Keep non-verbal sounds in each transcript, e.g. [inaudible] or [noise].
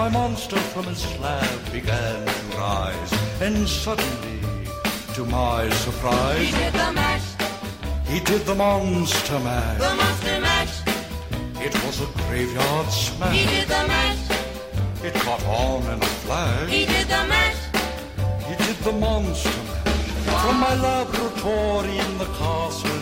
my monster from his slab began to rise, and suddenly, to my surprise, He did the mash, he did the monster mash. the monster mash. It was a graveyard smash. He did the mash, It caught on in a flash. he did the mash. He did the monster mash. From my laboratory in the castle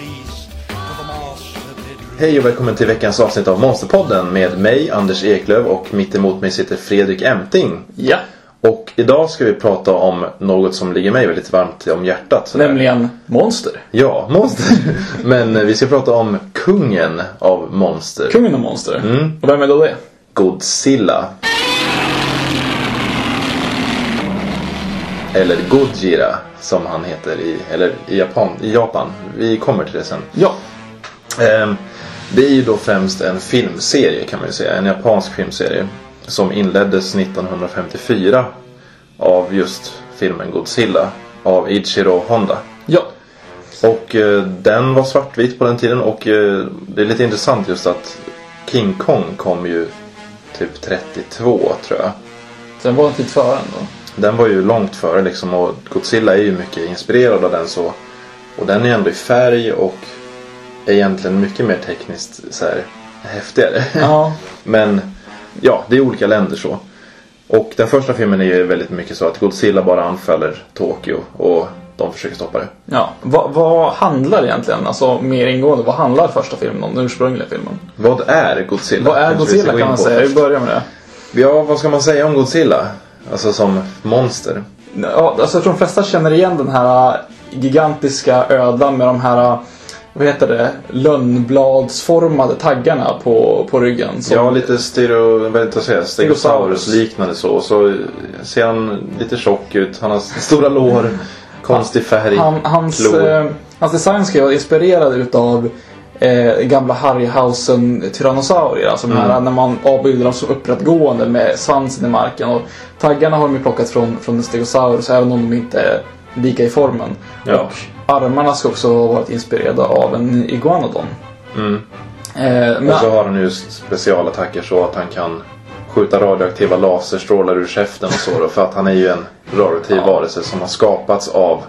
Hej och välkommen till veckans avsnitt av Monsterpodden med mig, Anders Eklöf och mitt emot mig sitter Fredrik Emting. Ja, Och idag ska vi prata om något som ligger mig väldigt varmt om hjärtat. sådär. nämligen monster. Ja, monster. [laughs] Men eh, vi ska prata om kungen av monster. Kungen av monster. Mm. Och vem är då det? Godzilla. Eller Gojira som han heter i, eller i, Japan, i Japan. Vi kommer till det sen. Ja, Ehm, Det är ju då främst en filmserie kan man ju säga. En japansk filmserie. Som inleddes 1954 av just filmen Godzilla. Av Ichiro Honda. ja, Och eh, den var svartvit på den tiden och eh, det är lite intressant just att King Kong kom ju typ 32 tror jag. sen var en tid före ändå. Den var ju långt före liksom och Godzilla är ju mycket inspirerad av den så. Och den är ändå i färg och egentligen mycket mer tekniskt så här häftigare. Ja, [laughs] Men ja, det är olika länder så. Och den första filmen är ju väldigt mycket så att Godzilla bara anfaller Tokyo och de försöker stoppa det. ja. Va, vad handlar egentligen, alltså mer ingående, vad handlar första filmen om? Den ursprungliga filmen. Vad är Godzilla? Vad är Godzilla kan man säga? Vi börjar med det. Ja, vad ska man säga om Godzilla? Alltså som monster. Ja, alltså jag tror de flesta känner igen den här gigantiska ödlan med de här, vad heter det, lönnbladsformade taggarna på, på ryggen. som- Ja, lite stereo, vad det, säga, Stegosaurus. stegosaurus liknande så. Så ser han lite tjock ut. Han har stora lår, [laughs] konstig färg, Han, hans, eh, hans design ska vara inspirerad utav eh, gamla Harryhausen tyrannosaurier. Alltså Mm. här när man avbildar dem som upprättgående med svansen i marken. Och taggarna har de ju plockat från, från en stegosaurus även om de inte är lika i formen. Ja. Och armarna ska också ha varit inspirerade av en iguanodon. Mm. Eh, men, Och så har han ju specialattacker så att han kan skjuta radioaktiva laserstrålar ur käften och så då, För att han är ju en radioaktiv Ja. varelse som har skapats av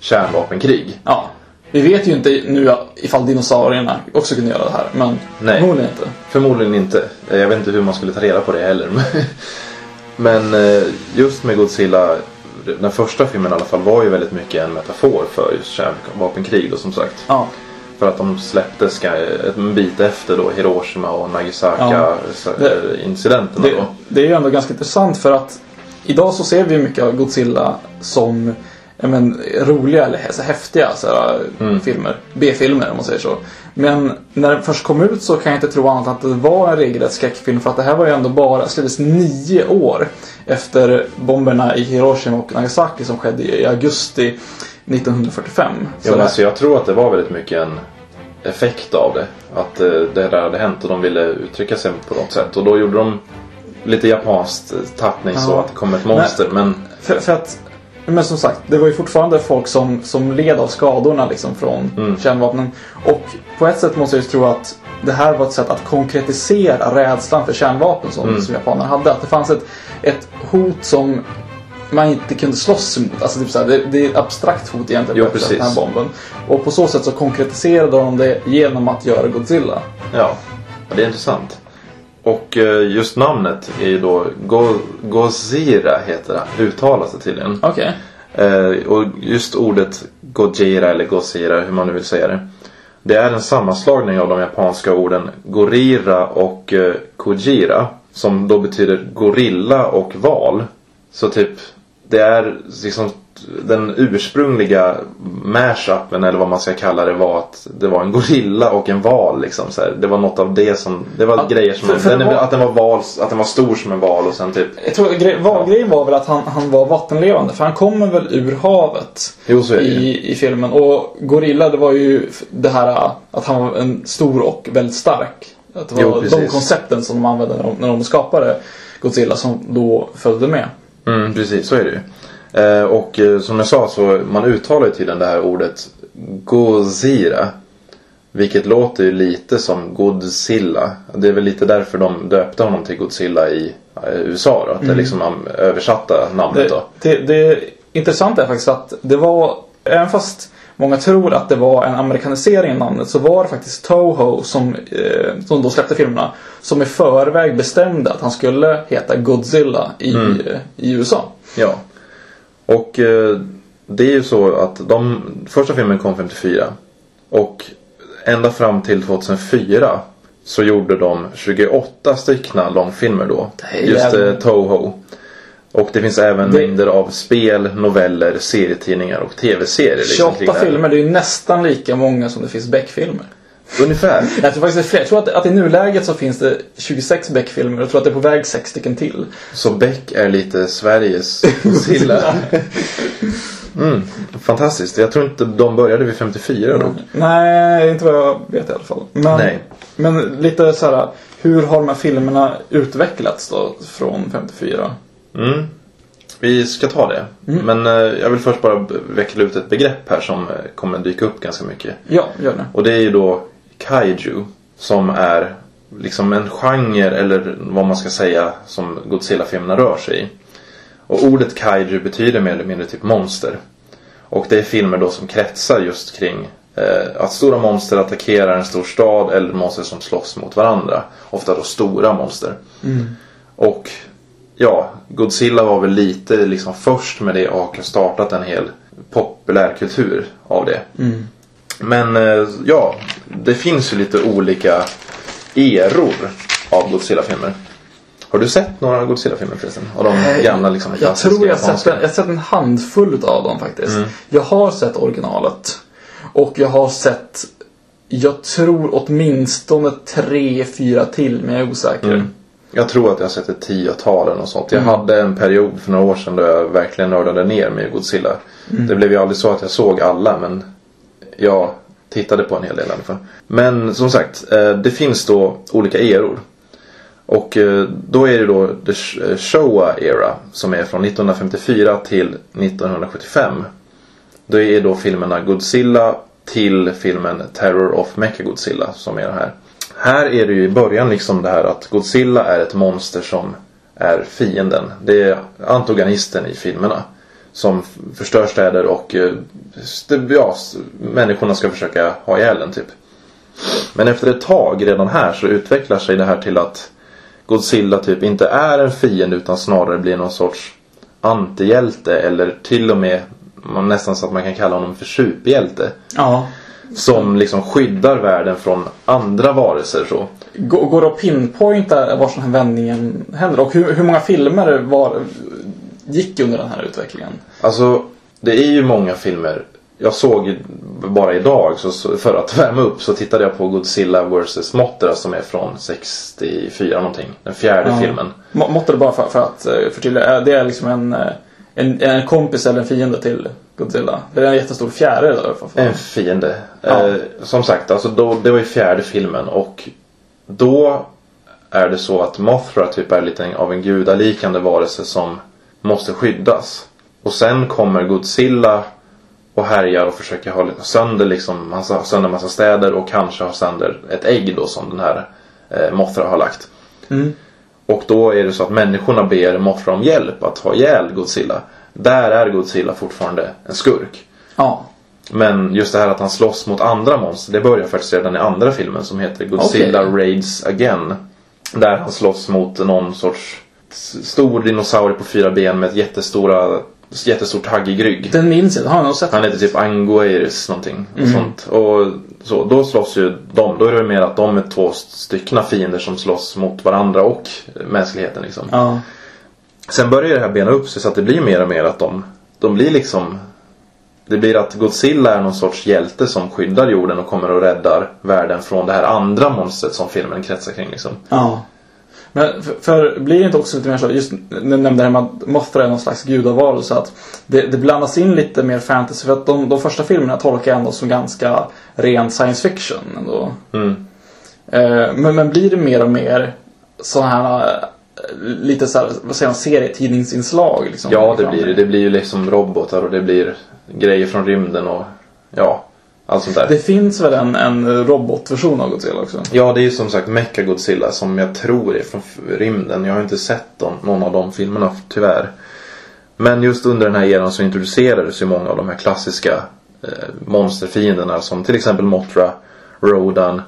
kärnvapenkrig. ja, vi vet ju inte nu ifall dinosaurierna också kunde göra det här. Men Nej. förmodligen inte. Förmodligen inte. Jag vet inte hur man skulle ta reda på det heller. [laughs] Men eh, just med Godzilla, den första filmen i alla fall, var ju väldigt mycket en metafor för just kärnvapenkrig då som sagt. Ja. För att de släpptes en bit efter då Hiroshima och Ja. Nagasaki-incidenterna Det, det är ju ändå ganska intressant för att idag så ser vi mycket av Godzilla som ja, men, roliga eller så häftiga så här, Mm. filmer. B-filmer om man säger så. Men när den först kom ut så kan jag inte tro annat än att det var en regelrätt skräckfilm för att det här var ju ändå bara, släpptes nio år efter bomberna i Hiroshima och Nagasaki som skedde i augusti 1945. Så Ja, men alltså, jag tror att det var väldigt mycket en effekt av det. Att eh, det där hade hänt och de ville uttrycka sig på något sätt. Och då gjorde de lite japanskt tappning så Ja. att det kom ett monster. Men För, för att, men som sagt, det var ju fortfarande folk som, som led av skadorna liksom från Mm. kärnvapnen. Och på ett sätt måste jag ju tro att det här var ett sätt att konkretisera rädslan för kärnvapen som, Mm. som japanerna hade. Att det fanns ett, ett hot som man inte kunde slåss emot. Alltså typ så här, det, det är ett abstrakt hot egentligen, Jo, den här bomben. Och på så sätt så konkretiserade de det genom att göra Godzilla. Ja, det är intressant. Och eh, just namnet är ju då Go- Gozira heter det, uttalas det tydligen. Okej. Eh, och just ordet Gojira eller Gozira, hur man nu vill säga det. Det är en sammanslagning av de japanska orden Gorira och eh, Kojira. Som då betyder gorilla och val. Så typ, det är liksom den ursprungliga mashupen eller vad man ska kalla det var att det var en gorilla och en val liksom så här. Det var något av det som, det var Att- grejer som, för- för den, var- att den var val, att den var stor som en val och sen typ Jag tror gre- var, grejen var väl att han, han var vattenlevande. För han kommer väl ur havet. Jo så är det i, i filmen. Och Gorilla det var ju det här att han var en stor och väldigt stark. Att det var Jo, de koncepten som de använde när de, när de skapade Godzilla som då följde med. Mm, precis, så är det ju. Eh, och eh, som jag sa så man uttalar ju tydligen det här ordet Gozira. Vilket låter ju lite som Godzilla. Det är väl lite därför de döpte honom till Godzilla i eh, USA då. Att det är liksom översatta namnet Det, då. det, det intressanta är faktiskt att det var, även fast många tror att det var en amerikanisering av namnet så var det faktiskt Toho som, eh, som då släppte filmerna som i förväg bestämde att han skulle heta Godzilla i, Mm. i USA. Ja. Och eh, det är ju så att de första filmen kom 54. Och ända fram till 2004 så gjorde de 28 styckna långfilmer då. Just eh, Toho. Och det finns även Det- mängder av spel, noveller, serietidningar och tv-serier. liksom 28 kring det här. filmer, det är ju nästan lika många som det finns Beck-filmer. Ungefär. Jag [laughs] tror faktiskt det är fler. Jag tror att, att i nuläget så finns det 26 Beck-filmer. Jag tror att det är på väg 6 stycken till. Så Beck är lite Sveriges Godzilla. [laughs] Mm, fantastiskt. Jag tror inte de började vid 54 då. Nej, inte vad jag vet i alla fall. Men, Nej. men lite så här, hur har de här filmerna utvecklats då från 54? Mm. Vi ska ta det. Men eh, jag vill först bara veckla ut ett begrepp här som eh, kommer dyka upp ganska mycket. Ja, gör det. Och det är ju då Kaiju. Som är liksom en genre eller vad man ska säga som Godzilla-filmerna rör sig i. Och ordet Kaiju betyder mer eller mindre typ monster. Och det är filmer då som kretsar just kring eh, att stora monster attackerar en stor stad eller monster som slåss mot varandra. Ofta då stora monster. Och ja, Godzilla var väl lite liksom först med det och har startat en hel populärkultur av det. Men eh, ja, det finns ju lite olika eror av Godzilla-filmer. Har du sett några Godzilla-filmer förresten? Av de gamla liksom Jag tror jag sett, en- jag sett en handfull av dem faktiskt. Mm. Jag har sett originalet. Och jag har sett, jag tror åtminstone tre, fyra till, men jag är osäker. Mm. Jag tror att jag har sett ett tiotal eller något sånt. Mm. Jag hade en period för några år sedan då jag verkligen nördade ner mig i Godzilla. Mm. Det blev ju aldrig så att jag såg alla men jag tittade på en hel del i alla fall. Men som sagt, eh, det finns då olika eror. Och eh, då är det då the eh, Showa era som är från 1954 till 1975. Det är då filmerna Godzilla till filmen Terror of Mechagodzilla som är det här. Här är det ju i början liksom det här att Godzilla är ett monster som är fienden. Det är antagonisten i filmerna. Som förstör städer och eh, ja, människorna ska försöka ha ihjäl den typ. Men efter ett tag redan här så utvecklar sig det här till att Godzilla typ inte är en fiende utan snarare blir någon sorts antihjälte eller till och med nästan så att man kan kalla honom för superhjälte. Ja. Som liksom skyddar världen från andra varelser så. Går går det att pinpointa var den här vändningen händer? Och hur, hur många filmer var, gick under den här utvecklingen? Alltså, det är ju många filmer. Jag såg bara idag, så, för att [laughs] värma upp, så tittade jag på Godzilla vs. Mothra som är från 64 någonting. Den fjärde Ja. filmen. Det bara för, för att eh, förtydliga. Det är liksom en, eh, en, en kompis eller en fiende till Godzilla. Det är en jättestor fjäril där. Fan. En fiende. Ja. Eh, som sagt, alltså då, det var ju fjärde filmen och då är det så att Mothra typ är lite av en gudalikande varelse som måste skyddas. Och sen kommer Godzilla och härjar och försöker ha sönder liksom massa, sönder massa städer och kanske ha sönder ett ägg då som den här eh, Mothra har lagt. Mm. Och då är det så att människorna ber Mothra om hjälp att ha ihjäl Godzilla. Där är Godzilla fortfarande en skurk. Ja. Men just det här att han slåss mot andra monster, det börjar faktiskt redan i andra filmen som heter Godzilla Okej. Raids Again. Där han slåss mot någon sorts stor dinosaurie på fyra ben med ett jättestora, jättestort taggig rygg. Den minns jag. Har jag nog sett. Han heter typ Anguirus någonting. Och Mm. sånt. Och så, då slåss ju de. Då är det mer att de är två styckna fiender som slåss mot varandra och mänskligheten liksom. Ja. Sen börjar det här bena upp sig så att det blir mer och mer att de, de blir liksom Det blir att Godzilla är någon sorts hjälte som skyddar jorden och kommer och räddar världen från det här andra monstret som filmen kretsar kring liksom. Ja. Men för, för blir det inte också lite mer så, just du nämnde det här med att Mothra är någon slags gudavarelse, att det, det blandas in lite mer fantasy. För att de, de första filmerna tolkar jag ändå som ganska ren science fiction ändå. Mm. Eh, men, men blir det mer och mer sådana här eh, lite så här, vad säger man, serietidningsinslag? Liksom, Ja, det blir det. Det blir ju liksom robotar och det blir grejer från rymden och ja. Allt sånt där. Det finns väl en, en robotversion av Godzilla också? Ja, det är ju som sagt Mecha Godzilla som jag tror är från rymden. Jag har inte sett dem, någon av de filmerna tyvärr. Men just under den här eran så introducerades ju många av de här klassiska eh, monsterfienderna som till exempel Mothra, Rodan,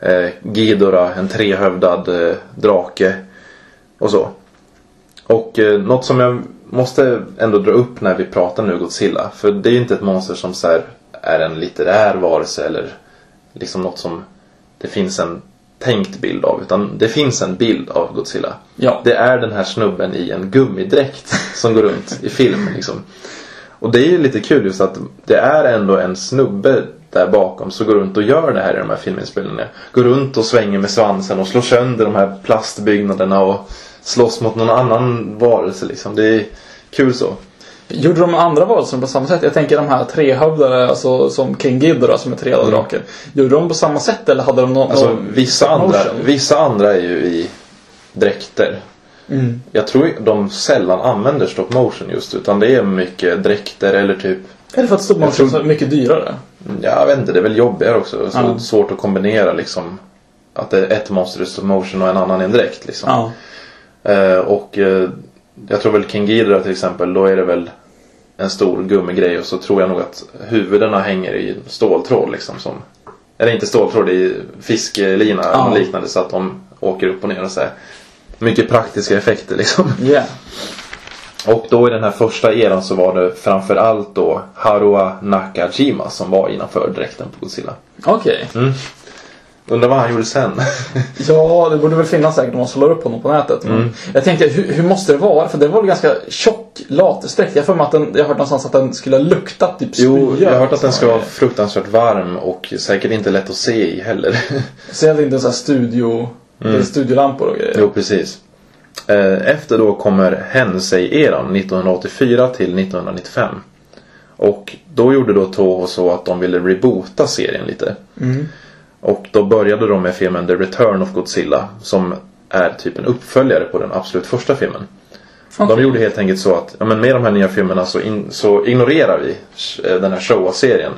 eh, Ghidorah, en trehövdad eh, drake och så. Och eh, något som jag måste ändå dra upp när vi pratar nu Godzilla. För det är ju inte ett monster som så här, är en litterär varelse eller liksom något som det finns en tänkt bild av. Utan det finns en bild av Godzilla. Ja. Det är den här snubben i en gummidräkt [laughs] som går runt i film liksom. Och det är ju lite kul just att det är ändå en snubbe där bakom som går runt och gör det här i de här filminspelningarna. Går runt och svänger med svansen och slår sönder de här plastbyggnaderna och slåss mot någon annan varelse liksom. Det är kul så. Gjorde de andra varelserna på samma sätt? Jag tänker de här trehövdade, alltså som King Ghidorah som är trehövdade Mm. draken. Gjorde de på samma sätt eller hade de någon Alltså någon vissa andra, vissa andra är ju i dräkter. Mm. Jag tror de sällan använder stop motion just utan det är mycket dräkter eller typ Är det för att stop motion tror- är mycket dyrare? Ja, jag vet inte, det är väl jobbigare också. Så Ja. Svårt att kombinera liksom. Att det är ett monster i stop motion och en annan i en dräkt liksom. Ja. Eh, och eh, jag tror väl King Ghidorah till exempel, då är det väl en stor gummigrej och så tror jag nog att huvudena hänger i ståltråd liksom. Som, eller inte ståltråd, det är fisklina Ja. och liknande så att de åker upp och ner och så här. Mycket praktiska effekter liksom. Yeah. Och då i den här första eran så var det framförallt då Harua Nakajima som var innanför dräkten på Godzilla. Okej. Undrar vad han gjorde sen. [laughs] Ja, det borde väl finnas säkert om man slår upp honom på nätet. Mm. Jag tänkte, hur, hur måste det vara? För det var väl ganska tjock latexdräkt. Jag har att den, jag hört någonstans att den skulle ha luktat typ jo, spya. jag har hört att den ska vara fruktansvärt varm och säkert inte lätt att se i heller. [laughs] jag tänkte så här studio, är studiolampor och grejer. Mm. jo, precis. Eh, Efter då kommer Hensei-eran 1984 till 1995. Och då gjorde då Toho så att de ville reboota serien lite. Mm. Och då började de med filmen The Return of Godzilla som är typ en uppföljare på den absolut första filmen. Okej. De gjorde helt enkelt så att ja, men med de här nya filmerna så, in, så ignorerar vi eh, den här Showa-serien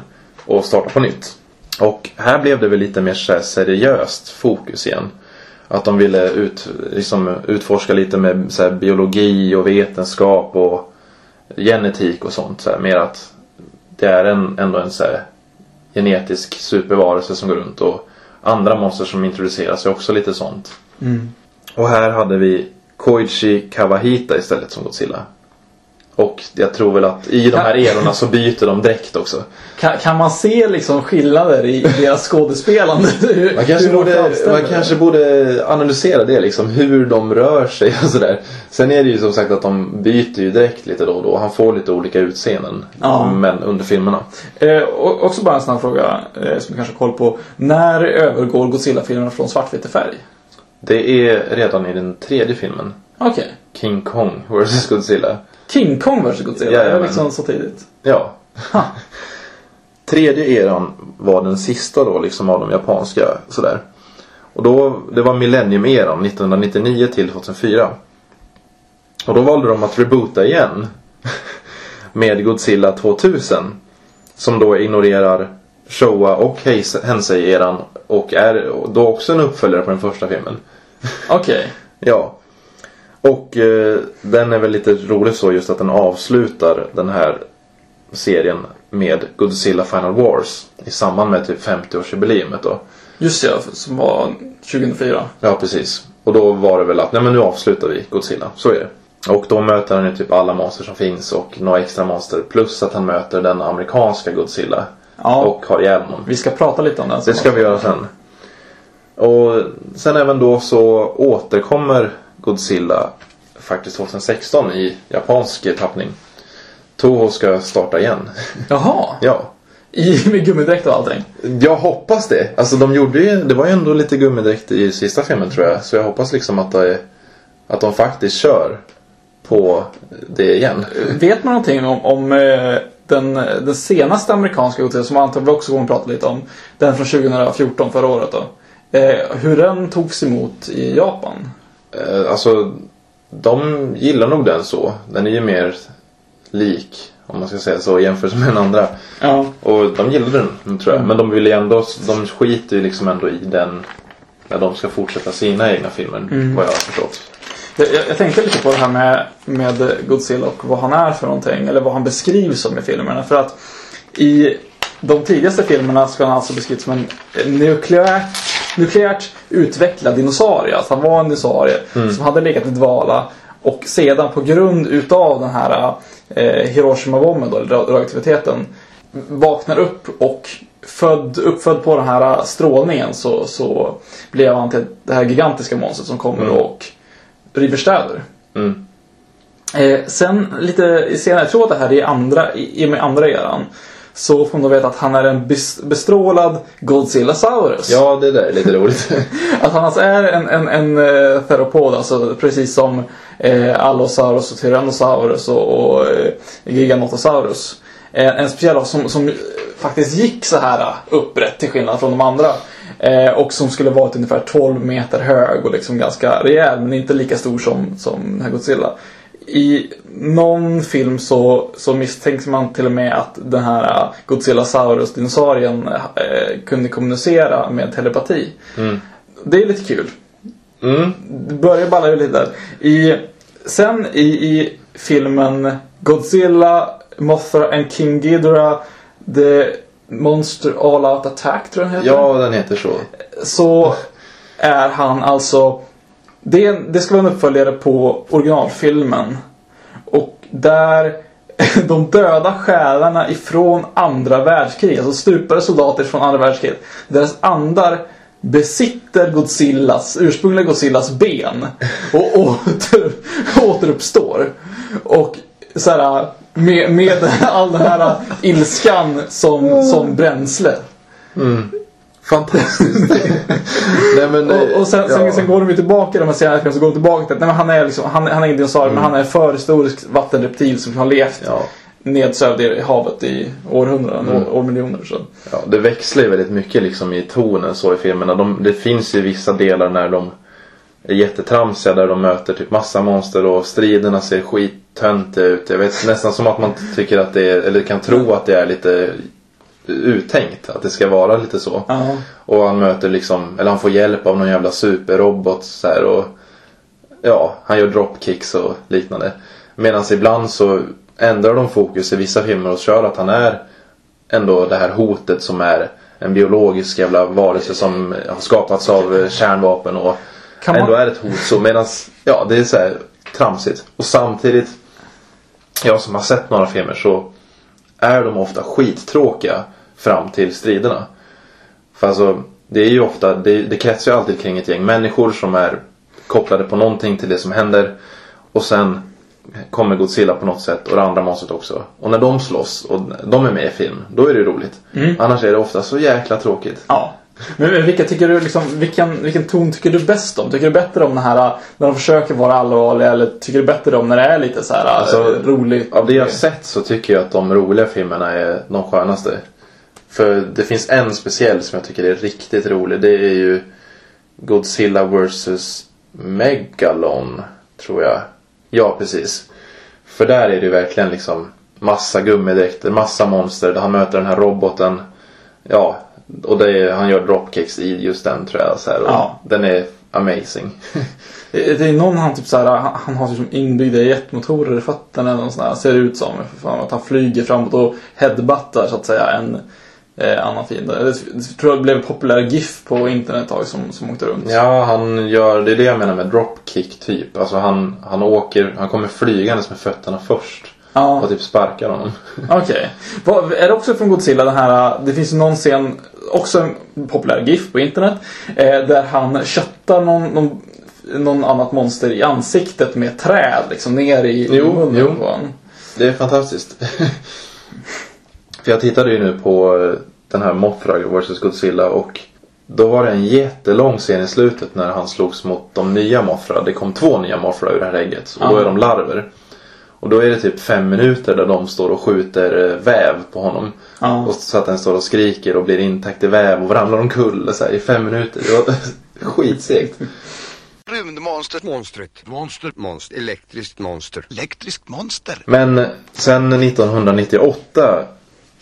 och startar på nytt. Och här blev det väl lite mer så seriöst fokus igen. Att de ville ut, liksom, utforska lite med så här, biologi och vetenskap och genetik och sånt. Så här, mer att det är en, ändå en så här, genetisk supervarelse som går runt och andra monster som introduceras är också lite sånt. Mm. Och här hade vi Koichi Kawahita istället som Godzilla. Och jag tror väl att i de här erorna så byter de dräkt också. Kan, kan man se liksom skillnader i deras skådespelande? Hur- Man kanske, borde, man kanske borde analysera det liksom. Hur de rör sig och sådär. Sen är det ju som sagt att de byter ju dräkt lite då och då. Han får lite olika utseenden. Ja. Men under filmerna. Eh, och också bara en snabb fråga eh, som du kanske har koll på. När övergår Godzilla-filmerna från svartvit till färg? Det är redan i den tredje filmen. Okej. King Kong vs Godzilla. King Kong vs Godzilla? Det var liksom så tidigt. Ja. [laughs] Tredje eran var den sista då liksom av de japanska sådär. Och då, det var millennium-eran 1999 till 2004. Och då valde de att reboota igen. [laughs] med Godzilla 2000. Som då ignorerar Showa och Hensei-eran. Och är då också en uppföljare på den första filmen. Okej. [laughs] Ja. Och eh, den är väl lite rolig så just att den avslutar den här serien med Godzilla Final Wars i samband med typ 50-årsjubileumet då. Just ja, som var 2004. Ja, precis. Och då var det väl att, nej men nu avslutar vi Godzilla. Så är det. Och då möter han ju typ alla monster som finns och några extra monster. Plus att han möter den amerikanska Godzilla. Ja. Och har ihjäl honom. Vi ska prata lite om den. Det ska vi göra sen. Och sen även då så återkommer Godzilla faktiskt 2016 i japansk tappning. Toho ska starta igen. Jaha. [laughs] ja. I, med gummidräkt och allting. Jag hoppas det. Alltså de gjorde ju, det var ju ändå lite gummidräkt i sista filmen tror jag. Så jag hoppas liksom att, det, att de faktiskt kör på det igen. Vet man någonting om, om eh, den, den senaste amerikanska Godzilla som antagligen också kommer att prata lite om. Den från 2014, förra året då. Eh, hur den togs emot i Japan? Eh, Alltså, de gillar nog den så. Den är ju mer lik. Om man ska säga så i jämförelse med den andra. Ja. Och de gillade den tror jag. Mm. Men de vill ju ändå, de skiter ju liksom ändå i den. När de ska fortsätta sina egna filmer. Mm. Vad jag har förstått. Jag, jag, jag tänkte lite på det här med, med Godzilla och vad han är för någonting. Eller vad han beskrivs som i filmerna. För att i de tidigaste filmerna ska han alltså beskrivas som en nukleärt, nukleärt utvecklad dinosaurie. Alltså han var en dinosaurie som hade legat i dvala. Och sedan på grund utav den här eh, Hiroshima-bomben radioaktiviteten. Vaknar upp och född, uppfödd på den här strålningen så, så blev han till det här gigantiska monstret som kommer och river städer. Mm. Eh, sen lite senare, jag tror att det här är andra, i, i med andra eran. Så får man då veta att han är en bes, bestrålad Godzilla-saurus. Ja, det där är lite roligt. [laughs] Att han alltså är en, en, en uh, theropod, alltså precis som eh, Allosaurus och Tyrannosaurus och, och eh, Giganotosaurus. Eh, en speciell som, som faktiskt gick så här eh, upprätt till skillnad från de andra. Eh, och som skulle varit ungefär 12 meter hög och liksom ganska rejäl men inte lika stor som, som den här Godzilla. I någon film så, så misstänks man till och med att den här eh, Godzillasaurus-dinosaurien eh, kunde kommunicera med telepati. Mm. Det är lite kul. Mm. Det börjar balla ur lite där. I, sen i, i filmen Godzilla, Mothra and King Ghidorah The Monster All Out Attack tror jag den heter. Ja, den heter så. Så är han alltså det, det ska vara en uppföljare på originalfilmen. Och där [laughs] de döda själarna ifrån andra världskriget, alltså stupade soldater från andra världskriget, deras andar besitter Godzillas, ursprungliga Godzillas ben och [laughs] åter, återuppstår. Och så här, med, med [laughs] all den här ilskan som, som bränsle. Fantastiskt. Nej, men, Och, och sen, ja. sen, sen går de ju tillbaka de här senare så går de tillbaka till att han är liksom, han, han är ingen dinosaurie men han är en förhistorisk vattenreptil som har levt Ja. nedsövd i havet i århundraden, Mm. år, årmiljoner. Så. Ja, det växlar ju väldigt mycket liksom i tonen så i filmerna. De, det finns ju vissa delar när de är jättetramsiga där de möter typ massa monster och striderna ser skittöntiga ut. Jag vet nästan som att man tycker att det är, eller kan tro att det är lite uttänkt. Att det ska vara lite så. Ja. Och han möter liksom, eller han får hjälp av någon jävla superrobot så här och Ja, han gör dropkicks och liknande. Medan ibland så ändrar de fokus i vissa filmer och kör att han är ändå det här hotet som är en biologisk jävla varelse som har skapats av kärnvapen och Kan man- ändå är ett hot. Så medans, ja det är så här tramsigt. Och samtidigt, jag som har sett några filmer så är de ofta skittråkiga fram till striderna. För alltså, det är ju ofta, det, det kretsar ju alltid kring ett gäng människor som är kopplade på någonting till det som händer. Och sen kommer Godzilla på något sätt och det andra monstret också. Och när de slåss och de är med i film, då är det roligt. Annars är det ofta så jäkla tråkigt. ja. Men vilka tycker du liksom, vilken, vilken ton tycker du bäst om? Tycker du bättre om den här när de försöker vara allvarliga eller tycker du bättre om när det är lite så här Alltså, roligt? Av det jag sett så tycker jag att de roliga filmerna är de skönaste. För det finns en speciell som jag tycker är riktigt rolig. Det är ju Godzilla vs Megalon, tror jag. Ja, precis. För där är det ju verkligen liksom massa gummidräkter, massa monster. Där han möter den här roboten. Ja, och är, han gör dropkicks i just den tror jag. Så här, Ja. Den är amazing. [laughs] Det är någon han typ så här, han, har liksom inbyggda jetmotorer i fötterna eller något sånt där. Ser det ut som. För fan, att han flyger framåt och headbuttar så att säga en eh, annan fiende. Det, det tror jag blev populär GIF på internet ett tag som, som åkte runt. Ja, han gör, det är det jag menar med dropkick typ. Alltså han, han åker, han kommer flygandes med fötterna först. Ja. Och typ sparkar honom. [laughs] Okej. Vad- Är det också från Godzilla den här, det finns någon scen, också en populär GIF på internet, eh, där han köttar någon, någon, någon annat monster i ansiktet med träd liksom ner i, i Jo, munnen jo. på honom. Det är fantastiskt. [laughs] För jag tittade ju nu på den här Mothra vs Godzilla och då var det en jättelång scen i slutet när han slogs mot de nya Mothra. Det kom två nya Mothra ur det här ägget och då är de larver. Och då är det typ fem minuter där de står och skjuter eh, väv på honom. Ja. Och så att den står och skriker och blir intäckt i väv och ramlar omkull så här, i fem minuter. Det var [laughs] skitsegt. Rymdmonster. Monstret. Monster. Monster. Elektriskt monster. Elektriskt monster. Men sen 1998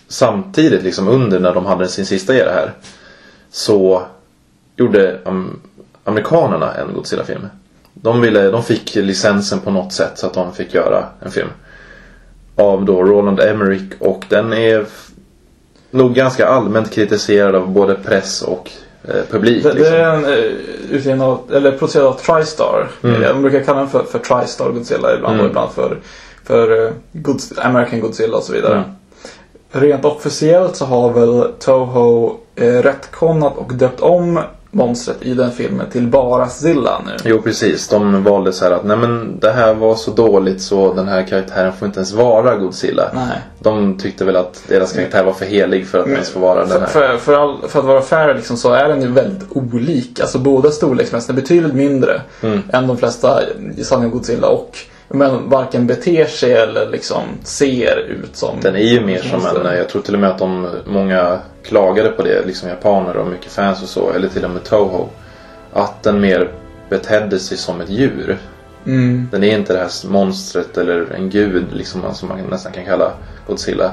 samtidigt liksom under när de hade sin sista era här så gjorde am- amerikanerna en Godzilla-film. De, ville, de fick licensen på något sätt så att de fick göra en film. Av då Roland Emmerich och den är nog ganska allmänt kritiserad av både press och eh, publik. Det, det liksom. är en uh, utgivning av, eller producerad av Tristar. Mm. De brukar kalla den för, för Tristar Godzilla ibland Mm. och ibland för, för uh, Godz- American Godzilla och så vidare. Mm. Rent officiellt så har väl Toho eh, rättkonat och döpt om monstret i den filmen till bara Zilla nu. Jo precis, de valde så här att nej men det här var så dåligt så den här karaktären får inte ens vara Godzilla. Nej. De tyckte väl att deras karaktär var för helig för att ens få vara den För, här. för, för, all, för att vara fair liksom, så är den ju väldigt olik. Alltså båda storleksmässigt är betydligt mindre Mm. än de flesta i sanning Godzilla och men varken beter sig eller liksom ser ut som Den är ju mer som en, jag tror till och med att de, många klagade på det, liksom japaner och mycket fans och så, eller till och med Toho. Att den mer betedde sig som ett djur. Mm. Den är inte det här monstret eller en gud liksom som man nästan kan kalla Godzilla.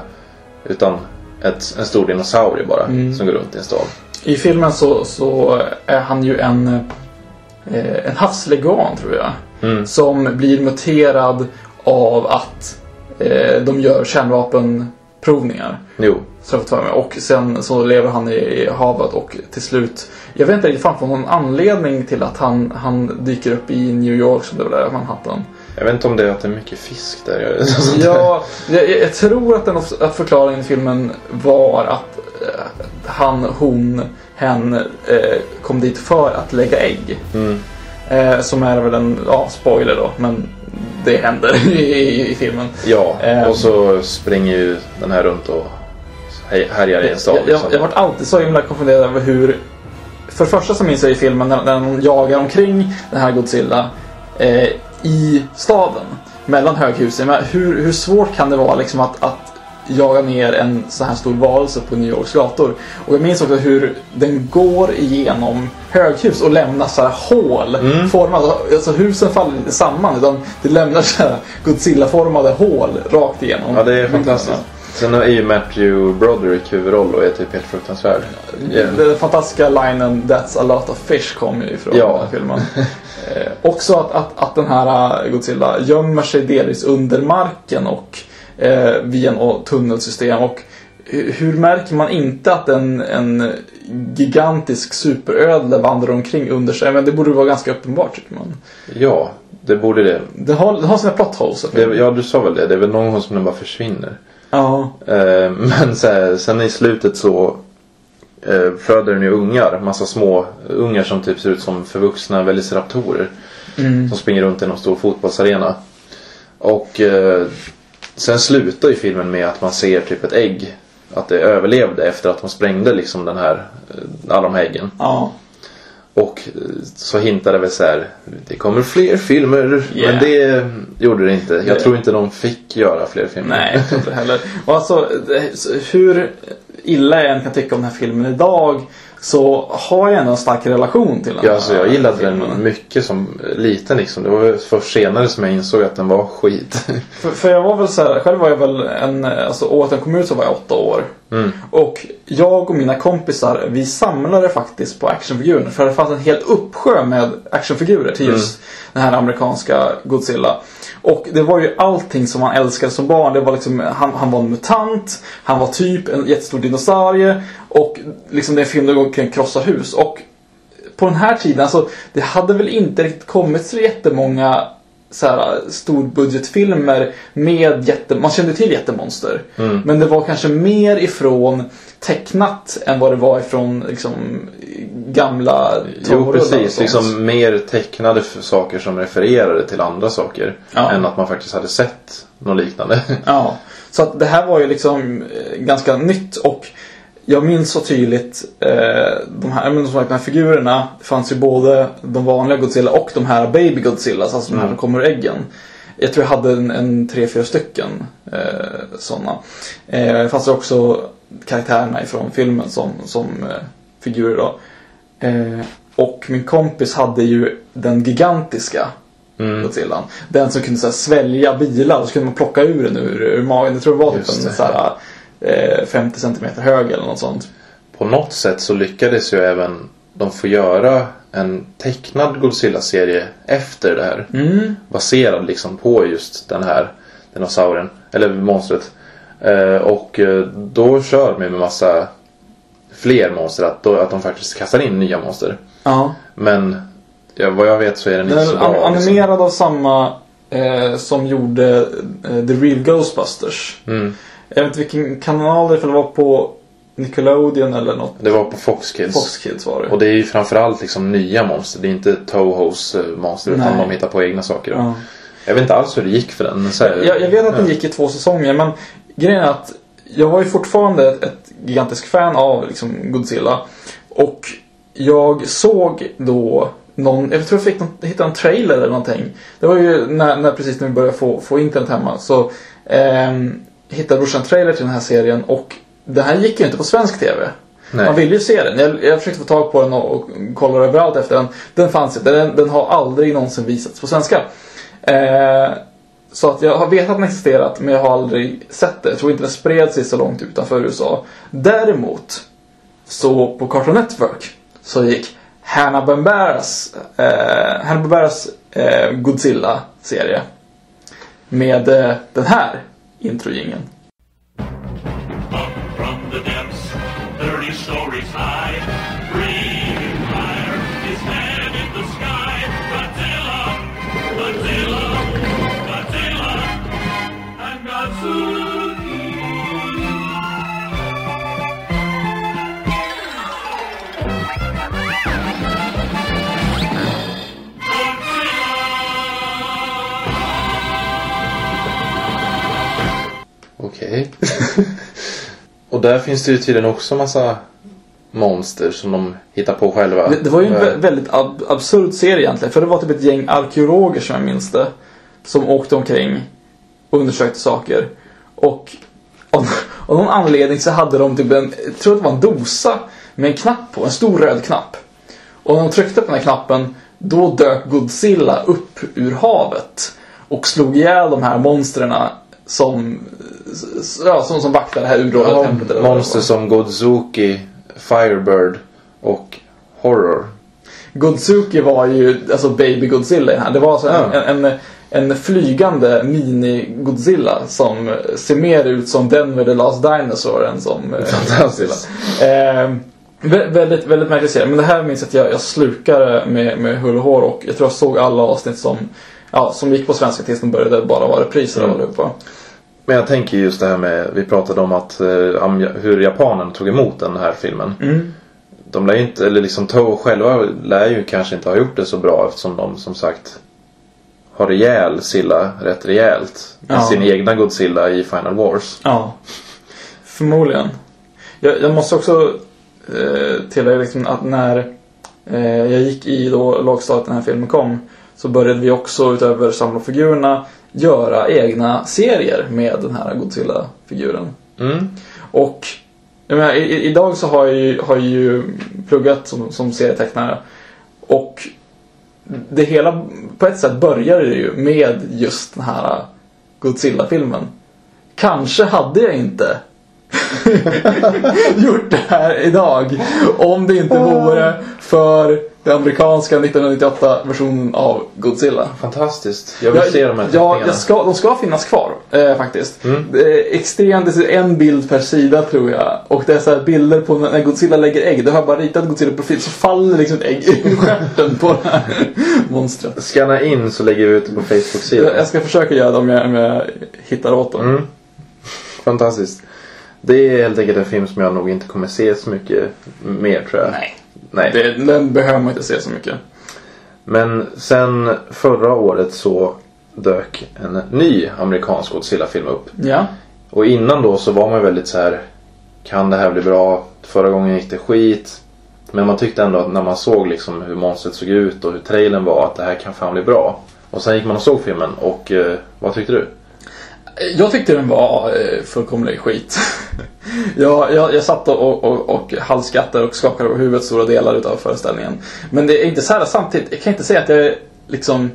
Utan ett, en stor dinosaurie bara Mm. som går runt i en stad. I filmen så, så är han ju en, eh, en havsleguan tror jag. Mm. Som blir muterad av att eh, de gör kärnvapenprovningar. Jo, Så jag. Och sen så lever han i havet och till slut Jag vet inte riktigt på någon anledning till att han, han dyker upp i New York som det väl är, Manhattan. jag vet inte om det är att det är mycket fisk där. [laughs] Ja, jag, jag tror att, den, att förklaringen i filmen var att eh, han, hon, hen eh, kom dit för att lägga ägg. Mm. Eh, som är väl en, ja, spoiler då, men det händer [laughs] i, i, filmen. Ja, Ehm. och så springer ju den här runt och härjar i en stad. Jag, jag, liksom. jag varit alltid så himla konfunderad över hur... För det första så minns jag i filmen när, när de jagar omkring den här Godzilla eh, i staden. Mellan höghusen. Men hur, hur svårt kan det vara liksom att, att jaga ner en så här stor varelse på New Yorks gator? Och jag minns också hur den går igenom höghus och lämnar så här hål Mm. formade. Alltså husen faller inte samman utan det lämnar så här Godzilla-formade hål rakt igenom. Ja, det är fantastiskt. Sen är ju Matthew Broderick huvudroll och är typ helt fruktansvärd. Ja. Den fantastiska linen That's a lot of fish kommer ju ifrån Ja. den här filmen. eh, också att, att, att den här Godzilla gömmer sig delvis under marken och eh, via en tunnelsystem. Och hu- hur märker man inte att en, en gigantisk superödla vandrar omkring under sig? Men det borde vara ganska uppenbart tycker man. ja, det borde det. Det har, det har sina plot holes. Ja, du sa väl det. Det är väl någon gång som den bara försvinner. ja. Eh, men här, sen i slutet så eh, föder den ju ungar. Massa små ungar som typ ser ut som förvuxna velociraptorer. Mm. Som springer runt i någon stor fotbollsarena. Och eh, sen slutar ju filmen med att man ser typ ett ägg. Att det överlevde efter att de sprängde liksom den här, eh, alla de här äggen. ja. Och eh, så hintade väl så här, det kommer fler filmer. Yeah. Men det gjorde det inte. Jag tror inte de fick göra fler filmer. Nej, jag tror inte heller. Och alltså, hur illa jag än kan tycka om den här filmen idag så har jag ändå en stark relation till den Ja, alltså, jag gillade filmen. den mycket som liten liksom. Det var först senare som jag insåg att den var skit. [laughs] För, för jag var väl så här, själv var jag väl en, alltså året den kom ut så var jag åtta år. Mm. Och jag och mina kompisar, vi samlade faktiskt på actionfigurer. För det fanns en hel uppsjö med actionfigurer till just den här amerikanska Godzilla. Och det var ju allting som han älskade som barn. Det var liksom, han, han var en mutant, han var typ en jättestor dinosaurie. Och liksom det är en film där går kring och krossar hus. Och på den här tiden, alltså det hade väl inte riktigt kommit så jättemånga så här, storbudgetfilmer med jätte... Man kände till jättemonster. Mm. Men det var kanske mer ifrån tecknat än vad det var ifrån liksom, gamla Jo precis, liksom mer tecknade saker som refererade till andra saker. Ja. Än att man faktiskt hade sett något liknande. Ja, så att det här var ju liksom eh, ganska nytt och jag minns så tydligt eh, de här, men som sagt, de här figurerna. Det fanns ju både de vanliga Godzilla och de här Baby Godzillas, alltså de här som kommer ur äggen. Jag tror jag hade en, en tre, fyra stycken eh, sådana. Eh, det fanns också karaktärerna ifrån filmen som, som eh, figurer då. Eh, och min kompis hade ju den gigantiska Mm. Godzillan. Den som kunde så här, svälja bilar och så kunde man plocka ur den ur, ur magen. Jag tror det var typ en så här, 50 cm hög eller något sånt. På något sätt så lyckades ju även de få göra en tecknad Godzilla-serie efter det här. Mm. Baserad liksom på just den här dinosaurien. Eller monstret. Eh, och eh, då kör de med massa fler monster. Att, då, att de faktiskt kastar in nya monster. Ja. Men ja, vad jag vet så är den Den inte så bra. liksom. animerad av samma eh, som gjorde eh, The Real Ghostbusters. Mm. Jag vet inte vilken kanal det för det var på Nickelodeon eller något. Det var på Fox Kids. Fox Kids var det. Och det är ju framförallt liksom nya monster. Det är inte Tohos eh, monster utan Nej. de hittar på egna saker. Ja. Jag vet inte alls hur det gick för den. Så Jag, jag vet att den gick i två säsonger men grejen är att jag var ju fortfarande ett, ett gigantiskt fan av liksom, Godzilla. Och jag såg då någon, jag tror jag fick någon, hittade en trailer eller någonting. Det var ju när, när precis när vi började få, få internet hemma. Så ehm, hittade brorsan trailer till den här serien och den här gick ju inte på svensk TV. Nej. Man ville ju se den. Jag, jag försökte få tag på den och, och kolla överallt efter den. Den fanns inte. Den, den har aldrig någonsin visats på svenska. Eh, så att jag har vetat att den existerat men jag har aldrig sett det. Jag tror inte den spred sig så långt utanför USA. Däremot så på Cartoon Network så gick Hanna-Barberas eh, Hanna-Barberas eh, Godzilla-serie. Med eh, den här introgängen. Där finns det ju tydligen också massa monster som de hittar på själva. Det, det var ju en Eh, vä- väldigt ab absurd serie egentligen. För det var typ ett gäng arkeologer som jag minns det. Som åkte omkring och undersökte saker. Och av, [laughs] av någon anledning så hade de typ en, jag tror att det var en dosa med en knapp på. En stor röd knapp. Och när de tryckte på den här knappen då dök Godzilla upp ur havet. Och slog ihjäl de här monstren som, ja, som, som vaktar det här urådda ja, templet. eller monster som Godzuki, Firebird och Horror. Godzuki var ju alltså Baby Godzilla den här. Det var alltså Ja. en, en, en flygande mini-Godzilla som ser mer ut som Denver the Last Dinosaur än som eh, Fantastiskt. Godzilla. Eh, vä- väldigt, väldigt märklig serie. Men det här minns jag att jag, jag slukade med, med hull och hår och jag tror jag såg alla avsnitt som, ja, som gick på svenska tills de började bara vara repriser Mm. allihopa. Men jag tänker just det här med, vi pratade om att eh, hur japanen tog emot den här filmen. Mm. De lär ju inte, eller liksom Toho själva lär ju kanske inte ha gjort det så bra eftersom de som sagt har ihjäl Silla rätt rejält. Ja. sin egna Godzilla i Final Wars. Ja, förmodligen. Jag, jag måste också eh, tillägga liksom att när eh, jag gick i då lågstadiet när den här filmen kom så började vi också utöver samla figurerna göra egna serier med den här Godzilla-figuren. Mm. Och jag menar, i, idag så har jag ju, har jag ju pluggat som, som serietecknare och det hela på ett sätt började ju med just den här Godzilla-filmen. Kanske hade jag inte [laughs] gjort det här idag om det inte vore för den amerikanska 1998-versionen av Godzilla. Fantastiskt. Jag vill se de här ja, jag ska, de ska finnas kvar eh, faktiskt. Mm. Det är extremt, det är en bild per sida tror jag. Och det är så här bilder på när Godzilla lägger ägg. Då har jag bara ritat Godzilla-profil så faller liksom ett ägg ur [laughs] stjärten på det här monstret. Scanna in så lägger vi ut det på Jag, Facebook-sidan. jag ska försöka göra det om jag, om jag hittar åt dem. Mm. Fantastiskt. Det är helt enkelt en film som jag nog inte kommer se så mycket mer tror jag. Nej, Nej. det, den behöver man inte se så mycket. Men sen förra året så dök en ny amerikansk Godzilla-film upp. Ja. Och innan då så var man ju väldigt så här. Kan det här bli bra? Förra gången gick det skit. Men man tyckte ändå att när man såg liksom hur monstret såg ut och hur trailern var att det här kan fan bli bra. Och sen gick man och såg filmen och eh, vad tyckte du? Jag tyckte den var eh, fullkomlig skit. [laughs] Ja, jag, jag satt och, och, och halvskrattade och skakade på huvudet stora delar utav föreställningen. Men det är inte så här samtidigt, jag kan inte säga att jag är liksom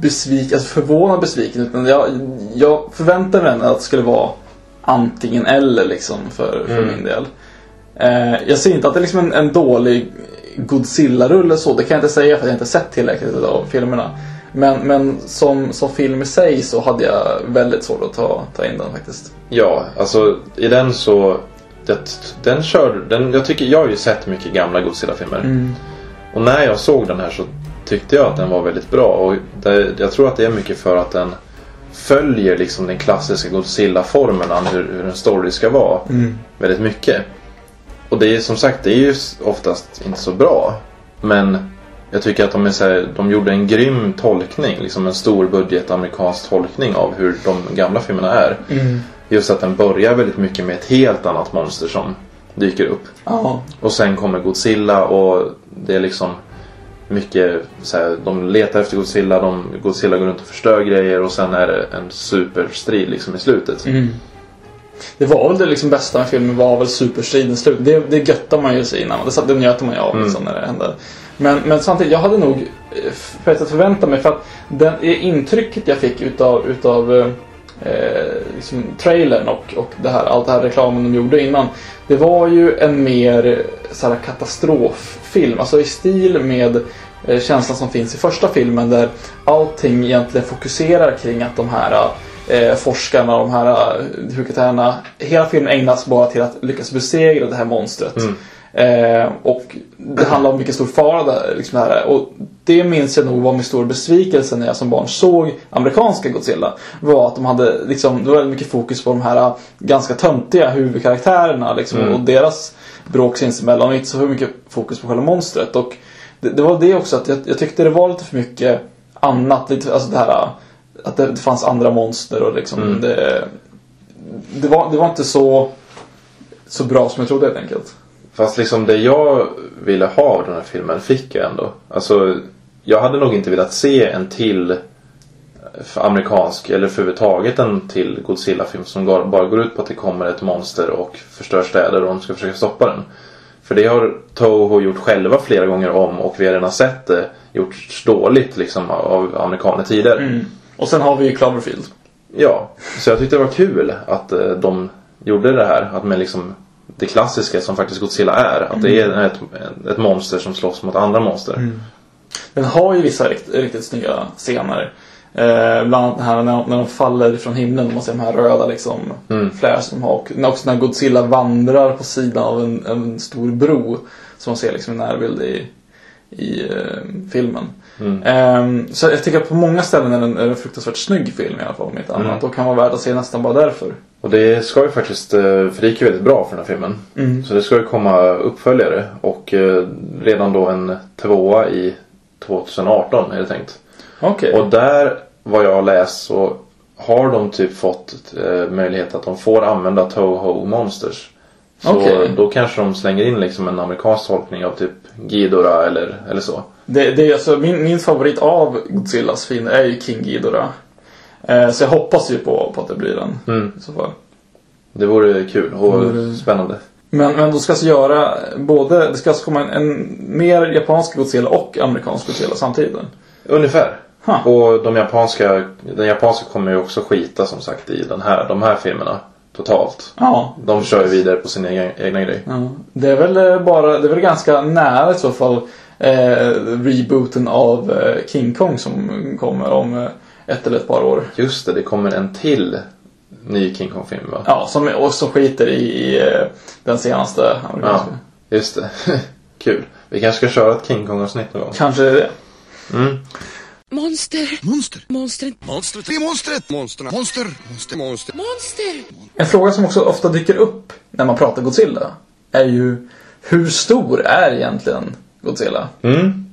besviken, alltså förvånad besviken. Utan jag, jag förväntade mig att det skulle vara antingen eller liksom för, för min del. Eh, jag ser inte att det är liksom en, en dålig Godzilla-rulle så, det kan jag inte säga för att jag inte sett tillräckligt av filmerna. Men, men som, som film i sig så hade jag väldigt svårt att ta, ta in den faktiskt. Ja, alltså i den så... Det, den kör, den, jag, tycker, jag har ju sett mycket gamla Godzilla-filmer. Och när jag såg den här så tyckte jag att den var väldigt bra. Och det, jag tror att det är mycket för att den följer liksom den klassiska Godzilla-formen hur, hur en story ska vara. Väldigt mycket. Och det är som sagt, det är ju oftast inte så bra. Men jag tycker att de, är så här, de gjorde en grym tolkning. Liksom en stor budget amerikansk tolkning av hur de gamla filmerna är. Just att den börjar väldigt mycket med ett helt annat monster som dyker upp. Ja. Och sen kommer Godzilla och det är liksom mycket så här, de letar efter Godzilla, de, Godzilla går runt och förstör grejer och sen är det en superstrid liksom i slutet. Det var väl det liksom bästa med filmen var väl superstriden slut. Det, det göttar man ju sig innan. Det, det njöt man ju av liksom, när det hände. Men, men samtidigt, jag hade nog eh, på ett att förvänta mig för att den, det intrycket jag fick utav, utav eh, eh, liksom trailern och, och det här, allt det här reklamen de gjorde innan. Det var ju en mer eh, så här, katastroffilm. Alltså i stil med eh, känslan som finns i första filmen där allting egentligen fokuserar kring att de här eh, forskarna, de här eh, hukatärerna, hela filmen ägnas bara till att lyckas besegra det här monstret. Mm. Eh, och det handlar om vilken stor fara det, liksom det här är. Och det minns jag nog var min stora besvikelse när jag som barn såg amerikanska Godzilla. Var att de hade liksom, det var väldigt mycket fokus på de här eh, ganska töntiga huvudkaraktärerna liksom, och deras bråk sinsemellan och inte så mycket fokus på själva monstret. Och det, det var det också att jag, jag tyckte det var lite för mycket annat. Lite, alltså det här att det, det fanns andra monster och liksom det, det, var, det var inte så, så bra som jag trodde helt enkelt. Fast liksom det jag ville ha av den här filmen fick jag ändå. Alltså, jag hade nog inte velat se en till amerikansk eller för överhuvudtaget en till Godzilla-film som bara går ut på att det kommer ett monster och förstör städer och de ska försöka stoppa den. För det har Toho gjort själva flera gånger om och vi har redan sett det gjort dåligt liksom av amerikaner tidigare. Och sen har vi ju Cloverfield. Ja, så jag tyckte det var kul att eh, de gjorde det här. Att med liksom det klassiska som faktiskt Godzilla är. Att det är ett, ett monster som slåss mot andra monster. Den har ju vissa rikt, riktigt snygga scener. Eh, bland annat här när, när de faller från himlen och man ser de här röda liksom flares som de har. Och också när Godzilla vandrar på sidan av en, en stor bro. Som man ser liksom i närbild i, i eh, filmen. Ehm, så jag tycker att på många ställen är den, är den en fruktansvärt snygg film i alla fall om inte annat. Och kan vara värd att se nästan bara därför. Och det ska ju faktiskt, eh, för det gick ju väldigt bra för den här filmen. Så det ska ju komma uppföljare. Och eh, redan då en tvåa i 2018 är det tänkt. Okej. Och där, vad jag har läst så har de typ fått eh, möjlighet att de får använda Toho Monsters. Så Okej. då kanske de slänger in liksom en amerikansk tolkning av typ Ghidorah eller, eller så. Det, det är alltså, min, min favorit av Godzillas film är ju King Ghidorah. Eh, så jag hoppas ju på, på att det blir den. Mm. I så fall. Det vore kul och Vore- spännande. Men, men då ska alltså göra både, det ska alltså komma en, en mer japansk Godzilla och amerikansk Godzilla samtidigt? Ungefär. Ha. Och de japanska, den japanska kommer ju också skita som sagt i den här, de här filmerna. Totalt. Ja. De kör ju vidare på sin egen, egna grej. ja. Det är väl eh, bara, det är väl ganska nära i så fall eh, rebooten av eh, King Kong som kommer om eh, ett eller ett par år. Just det, det kommer en till ny King Kong-film va? Ja, som också skiter i, i eh, den senaste amerikanska. Ja, just det. [laughs] Kul. Vi kanske ska köra ett King Kong-avsnitt någon gång. Kanske det. Monster. Monster. Monster. Monstret. Det är monstret. Monsterna. Monster. Monster. Monster. Monster. En fråga som också ofta dyker upp när man pratar Godzilla är ju hur stor är egentligen Godzilla? Mm.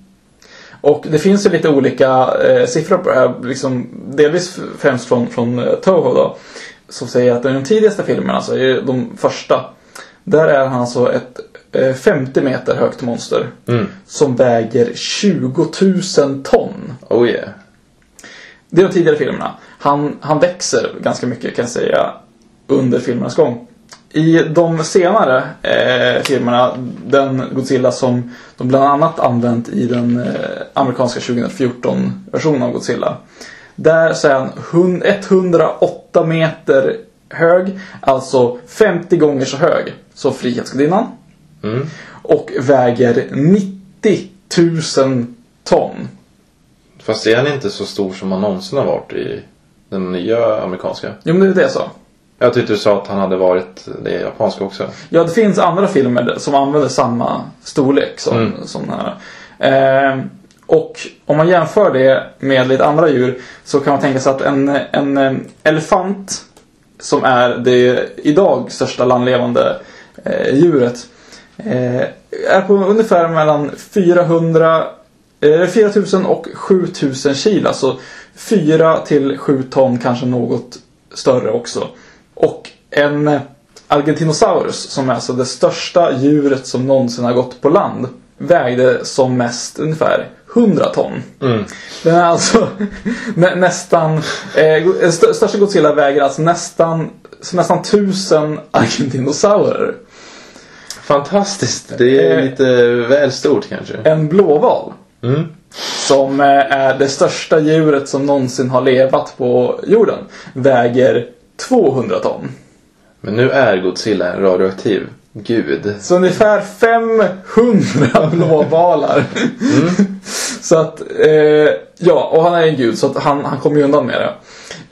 Och det finns ju lite olika eh, siffror på det här. Liksom, delvis främst från, från eh, Toho då. Som säger att i de tidigaste filmerna, alltså de första. Där är han alltså ett eh, 50 meter högt monster. Som väger 20 000 ton. Oh yeah. Det är de tidigare filmerna. Han, han växer ganska mycket kan jag säga. under filmernas gång. I de senare eh, filmerna, den Godzilla som de bland annat använt i den eh, amerikanska 2014-versionen av Godzilla. Där så är han hun- 108 meter hög, alltså 50 gånger så hög som Frihetsgudinnan. Mm. Och väger 90 000 ton. Fast är han inte så stor som han någonsin har varit i den nya amerikanska? Jo men det är det jag sa. Jag tyckte du sa att han hade varit det japanska också. Ja, det finns andra filmer som använder samma storlek som, Mm. som den här. Ehm, och om man jämför det med lite andra djur så kan man tänka sig att en, en eh, elefant som är det idag största landlevande eh, djuret eh, är på ungefär mellan 400 eh, 4000 och 7000 kilo. Alltså 4 till 7 ton, kanske något större också. Och en eh, Argentinosaurus, som är alltså det största djuret som någonsin har gått på land, vägde som mest ungefär 100 ton. Mm. Den är alltså [laughs] nä, nästan... Eh, go- st- största Godzilla väger alltså nästan, nästan 1000 Argentinosaurer. Fantastiskt. Det är Eh. lite väl stort kanske. En blåval. Mm. Som eh, är det största djuret som någonsin har levat på jorden. Väger 200 ton. Men nu är Godzilla en radioaktiv gud. Så ungefär 500 blåvalar. så att, eh, ja, och han är en gud så att han, han kommer ju undan med det.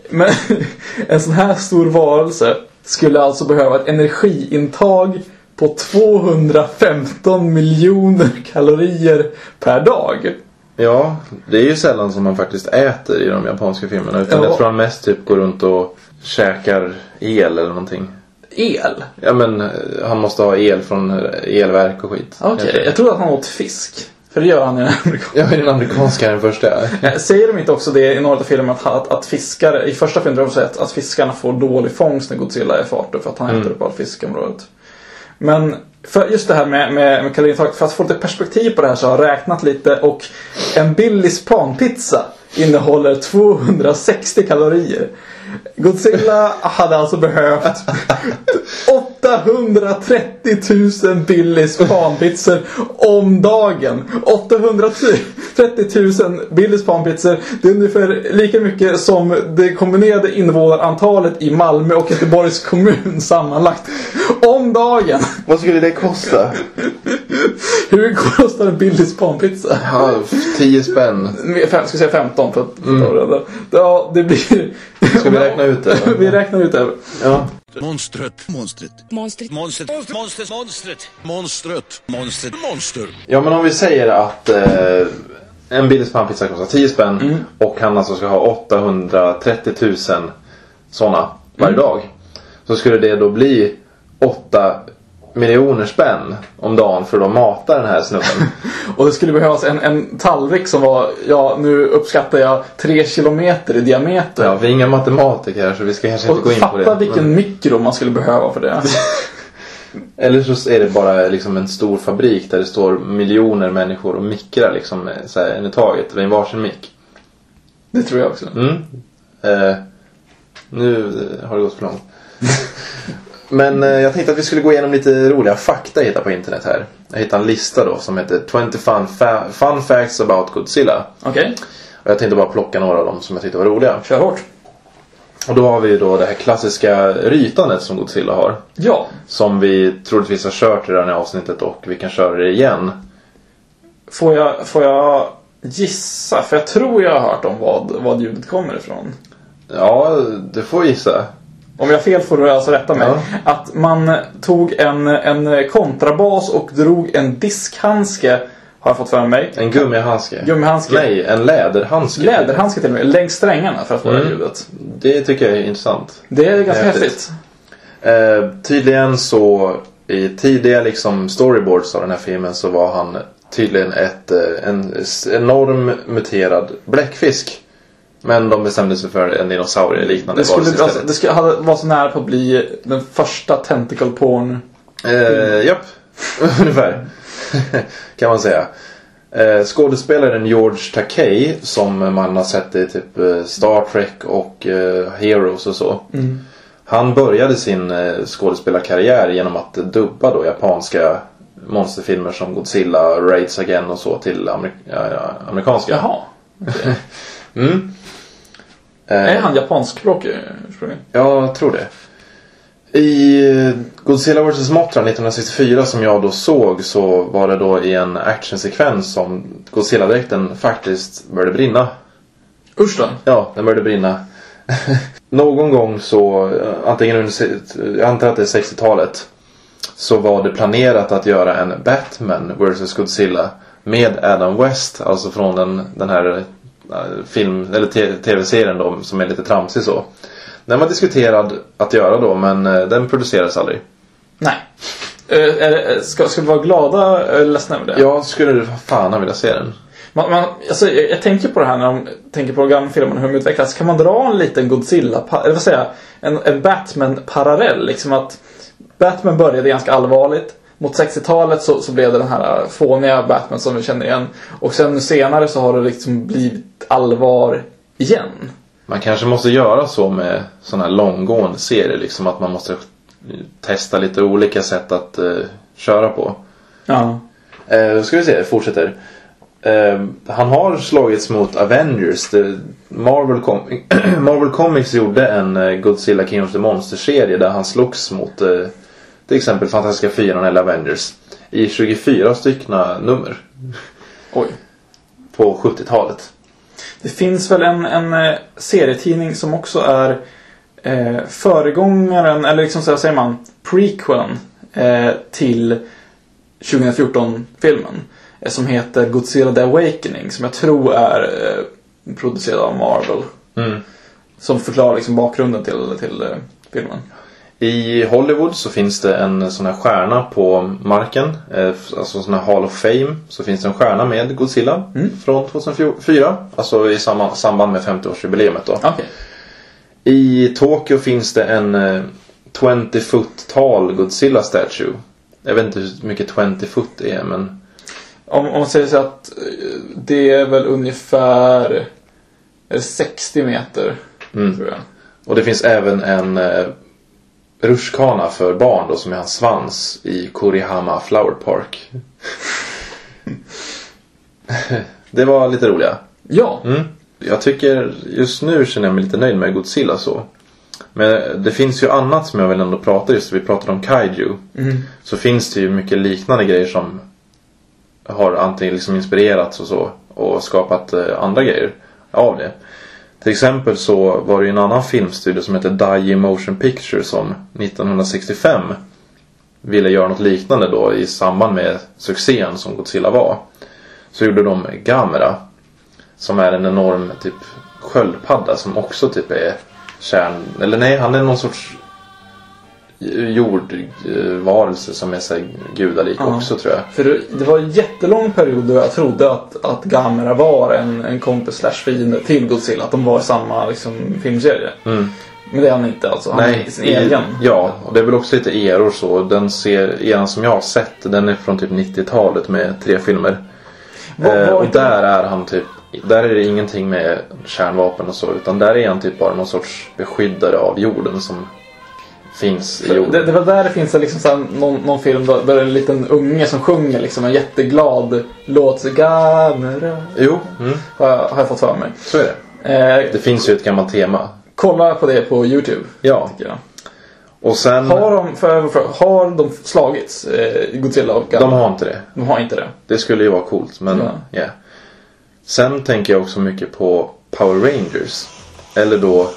Men [laughs] en sån här stor varelse skulle alltså behöva ett energiintag på 215 miljoner kalorier per dag. Ja, det är ju sällan som man faktiskt äter i de japanska filmerna. Utan Ja. jag tror han mest typ går runt och käkar el eller någonting. El? Ja men eh, han måste ha el från eh, elverk och skit. Okej, Kanske. jag trodde att han åt fisk. För det gör han i den amerikanska. Ja, i den amerikanska är den första. Eh, Säger de inte också det i några av filmerna att, att, att fiskare, i första filmen tror de säger att, att fiskarna får dålig fångst när Godzilla är i farten för att han äter upp all fisk i området. Men för just det här med, med, med kaloriintaget, för att få lite perspektiv på det här så har jag räknat lite och en Billys panpizza innehåller 260 kalorier. Godzilla hade alltså behövt [laughs] 830 000 Billys panpizzor om dagen. 830 000 Billys panpizzor. Det är ungefär lika mycket som det kombinerade invånarantalet i Malmö och Göteborgs kommun sammanlagt. Om dagen. Vad skulle det kosta? Hur kostar en Billys panpizza? Ja, 10 spänn. Fem, ska jag säga 15 för att ta det. Ja, det blir... Ska vi räkna ut det? [laughs] vi räknar ut det. Ja. Monstret. Monstret. Monstret. Monstret. Monstret. Monstret. Monstret. Monstret. Monster. Ja men om vi säger att eh, en Billys pannpizza kostar 10 spänn och han alltså ska ha 830 000 sådana varje dag. Så skulle det då bli 8 miljoner spänn om dagen för att mata den här snubben. [laughs] Och det skulle behövas en, en tallrik som var, ja nu uppskattar jag 3 kilometer i diameter. ja, vi är inga matematiker här så vi ska kanske inte och gå in på det. fatta vilken Men- mikro man skulle behöva för det. [laughs] Eller så är det bara liksom en stor fabrik där det står miljoner människor och mikrar liksom så här, en i taget en varsin mick. Det tror jag också. Mm. Eh, nu har det gått för långt. [laughs] Men eh, jag tänkte att vi skulle gå igenom lite roliga fakta jag hittade på internet här. Jag hittade en lista då som heter 20 fun, fa- fun facts about Godzilla. Okej, Och jag tänkte bara plocka några av dem som jag tyckte var roliga. kör hårt. Och då har vi ju då det här klassiska rytandet som Godzilla har. Ja, Som vi troligtvis har kört i avsnittet och vi kan köra det igen. får jag, får jag gissa? För jag tror jag har hört om vad, vad ljudet kommer ifrån. Ja, du får gissa. Om jag har fel får du alltså rätta mig. Ja. Att man tog en, en kontrabas och drog en diskhandske, har jag fått för mig. En gummihandske. Gummihandske. Nej, en läderhandske. Läderhandske till och med, längs strängarna för att få det Mm. ljudet. Det tycker jag är intressant. Det är ganska Häftigt. häftigt. Eh, tydligen så i tidiga liksom storyboards av den här filmen så var han tydligen ett, eh, en enorm muterad bläckfisk. Men de bestämde sig för en dinosaurie liknande Det skulle, varelse alltså, istället. det skulle vara så nära på att bli den första tentacle porn. Eh, japp, [laughs] ungefär. [laughs] kan man säga. Eh, skådespelaren George Takei som man har sett i typ eh, Star Trek och eh, Heroes och så. Han började sin eh, skådespelarkarriär genom att dubba då japanska monsterfilmer som Godzilla, Raids Again och så till amerik ja, ja, amerikanska. Jaha. [laughs] Mm. Är Eh, han japanskspråkig ursprungligen? Jag tror det. I eh, Godzilla vs Mothra 1964 som jag då såg så var det då i en actionsekvens som Godzilla-dräkten faktiskt började brinna. Usch då. Ja, den började brinna. [laughs] Någon gång så, eh, antingen under, jag antar att det är 60-talet. Så var det planerat att göra en Batman vs Godzilla med Adam West. Alltså från den, den här eh, film, eller tv-serien då som är lite tramsig så. Den var diskuterad att göra då men eh, den producerades aldrig. Nej. Eh, det, ska, ska vi vara glada eller ledsna över det? Jag skulle fan vilja se den. Man, man, alltså, jag, jag tänker på det här när de tänker på gamla och hur de utvecklas. Kan man dra en liten Godzilla, eller vad säger jag, en, en Batman-parallell? Liksom att Batman började ganska allvarligt. Mot 60-talet så, så blev det den här fåniga Batman som vi känner igen. Och sen senare så har det liksom blivit allvar igen. Man kanske måste göra så med sådana här långgående serier liksom att man måste testa lite olika sätt att eh, köra på. Ja. Eh, då ska vi se, fortsätter. Eh, han har slagits mot Avengers. Marvel, Com- [clears throat] Marvel Comics gjorde en eh, Godzilla King of the Monsters-serie där han slogs mot eh, till exempel Fantastiska Fyran eller Avengers. I 24 styckna nummer Oj. på 70-talet. Det finns väl en, en eh, serietidning som också är eh, föregångaren, eller liksom så säger man, prequeln eh, till 2014-filmen. Eh, som heter Godzilla The Awakening, som jag tror är eh, producerad av Marvel. Mm. Som förklarar liksom bakgrunden till, till eh, filmen. I Hollywood så finns det en sån här stjärna på marken. eh, Alltså sån här Hall of Fame. Så finns det en stjärna med Godzilla från 2004. Alltså i samma, samband med 50-årsjubileumet då. Okej. I Tokyo finns det en eh, 20 foot tall Godzilla statue. Jag vet inte hur mycket 20 foot är men Om, om man säger så att eh, det är väl ungefär är det 60 meter. Mm. Tror jag. Och det finns även en eh, rutschkana för barn då som är hans svans i Kurihama Flower Park. [laughs] det var lite roliga. Ja. Mm. Jag tycker just nu känner jag mig lite nöjd med Godzilla så. Men det finns ju annat som jag vill ändå prata just vi pratade om Kaiju. Så finns det ju mycket liknande grejer som har antingen liksom inspirerats och så och skapat eh, andra grejer av det. Till exempel så var det ju en annan filmstudio som hette Daiei Motion Picture som 1965 ville göra något liknande då i samband med succén som Godzilla var. Så gjorde de Gamera. Som är en enorm typ sköldpadda som också typ är kärn... Eller nej, han är någon sorts jordvarelse som är så här gudalik Ja. också tror jag. För det- var en jättelång period då jag trodde att, att Gamera var en, en kompis slash fiende till Godzilla. Att de var i samma liksom, filmserie. Mm. Men det är han inte alltså. Han är sin egen. Ja, och det är väl också lite eror så. Den ser, eran som jag har sett, den är från typ 90-talet med tre filmer. Vad- eh, vad och där är han typ, där är det ingenting med kärnvapen och så. Utan där är han typ bara någon sorts beskyddare av jorden som finns i jorden. Det, det var där det finns liksom, så här, någon, någon film där, där en liten unge som sjunger liksom, en jätteglad låt. Så, Gamera. Jo, mm, Har, jag- har jag fått för mig. så är det. Eh, Det finns ju ett gammalt tema. kolla på det på YouTube. Ja, och sen... Har de, för, för, har de slagits? Eh, Godzilla och Gamera? De har inte det. de har inte det. Det skulle ju vara coolt, men ja. Ja. Sen tänker jag också mycket på Power Rangers. Eller då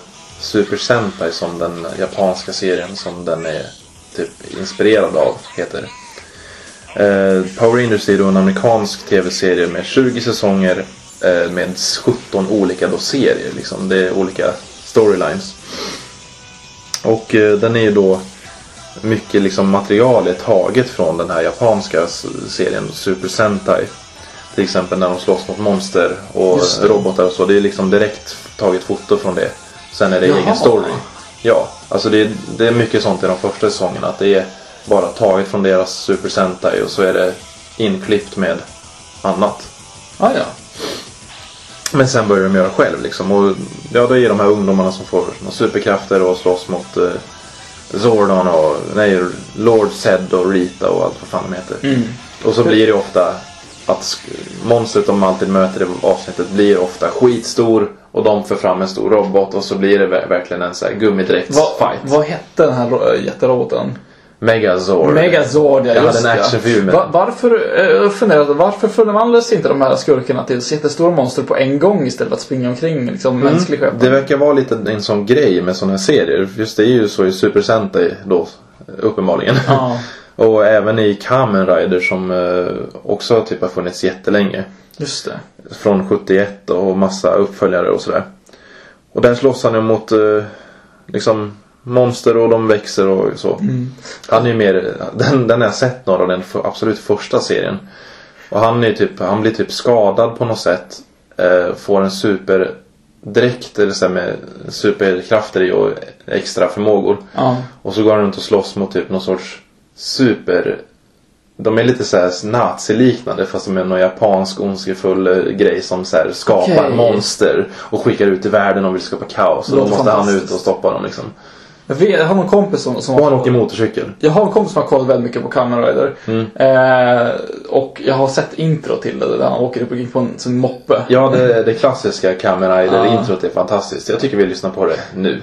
Super Sentai som den japanska serien som den är typ inspirerad av heter. Eh, Power Rangers är då en amerikansk tv-serie med 20 säsonger eh, med 17 olika då serier. Liksom. Det är olika storylines. Och eh, den är ju då mycket liksom material är taget från den här japanska serien Super Sentai. Till exempel när de slåss mot monster och robotar och så. Det är liksom direkt taget foto från det. Sen är det Jaha. egen story. Ja, alltså det är, det är mycket sånt i de första säsongerna. Att det är bara taget från deras Super Sentai och så är det inklippt med annat. Ah, ja. Men sen börjar de göra själv liksom. Och ja, det är de här ungdomarna som får superkrafter och slåss mot eh, Zordon och nej, Lord Zed och Rita och allt vad fan de heter. Och så blir det ofta att monstret de alltid möter i avsnittet blir ofta skitstor och de för fram en stor robot och så blir det ver- verkligen en sån här Vad, gummidräktsfight. vad hette den här ro- jätteroboten? Megazord. Megazord, ja Jag hade en actionfilm med Va, Varför, eh, jag funderade, varför förvandlades inte de här skurkarna till jättestora monster på en gång istället för att springa omkring liksom mänsklig skepnad? Det verkar vara lite en sån grej med såna här serier. Just det är ju så i Super Sentai då, uppenbarligen. Ja. [laughs] och även i Kamen Rider som eh, också typ har funnits jättelänge. Just det. Från 71 och massa uppföljare och sådär. Och där slåss han ju mot eh, liksom monster och de växer och så. Han är ju mer, den, den har jag sett några av den absolut första serien. Och han är typ, han blir typ skadad på något sätt. Eh, får en superdräkt eller så med superkrafter i och extra förmågor. Ja. Och så går han runt och slåss mot typ någon sorts super... De är lite såhär naziliknande fast de är någon japansk ondskefull eh, grej som så skapar Okej. monster och skickar ut i världen och vill skapa kaos. Och då måste han ut och stoppa dem liksom. Jag, vet, jag har någon kompis som, som Och han åker motorcykel. Jag har en kompis som har kollat väldigt mycket på Kamen Rider. Mm. Eh, och jag har sett intro till det där han åker upp på en moppe. Ja, det, det klassiska Kamen Ah. Rider-introt är fantastiskt. Jag tycker vi lyssnar på det nu.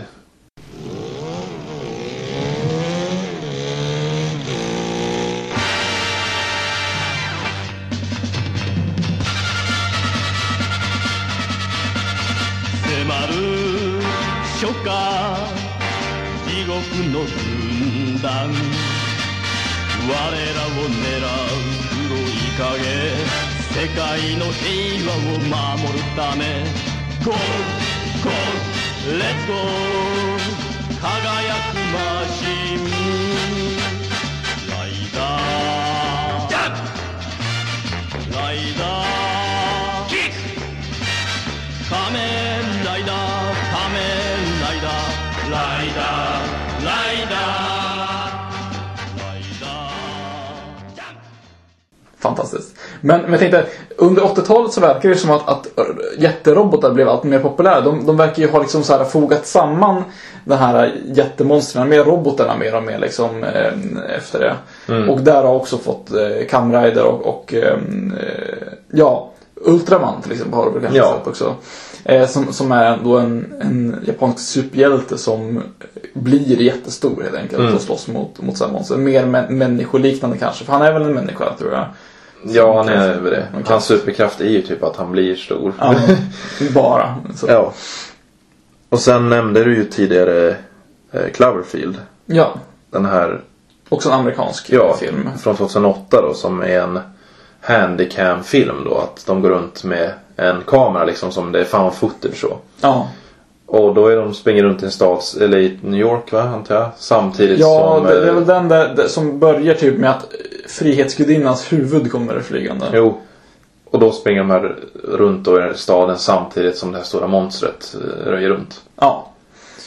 世界の平和を守るため Go! Go! Let's go! 輝くマシン Fantastiskt. Men, men jag tänkte, under 80-talet så verkar det som att, att jätterobotar blev allt mer populära. De, de verkar ju ha liksom så här fogat samman de här jättemonstren med robotarna mer och mer liksom eh, efter det. Och där har också fått eh, Kamen Rider och, och eh, ja, Ultraman till exempel har du väl kanske Ja. sett också. Eh, som, som är då en, en japansk superhjälte som blir jättestor helt enkelt och slåss mot, mot sådana monster. Mer mä- människoliknande kanske, för han är väl en människa tror jag. Ja, han är väl det. Hans superkraft är ju typ att han blir stor. Ja, [laughs] bara. Så. ja. Och sen nämnde du ju tidigare eh, Cloverfield. ja, Den här också en amerikansk ja, film. från 2008 då som är en handicam-film då. Att de går runt med en kamera liksom som det är found footage så. Ja, Och då är de springer runt i en stad, eller i New York va, antar jag? Samtidigt ja som... det, det är eh, väl den där, där som börjar typ med att Frihetsgudinnans huvud kommer flygande. Jo. Och då springer de här runt då i staden samtidigt som det här stora monstret eh, röjer runt. Ja,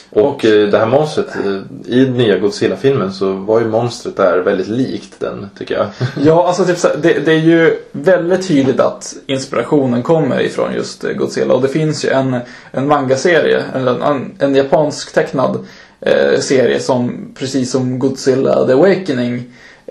Och eh, det här monstret, eh, i nya Godzilla-filmen så var ju monstret där väldigt likt den, tycker jag. [laughs] Ja, alltså typ så här, det, det är ju väldigt tydligt att inspirationen kommer ifrån just Godzilla. Och det finns ju en, en manga-serie, eller en, en japansk tecknad eh, serie som precis som Godzilla The Awakening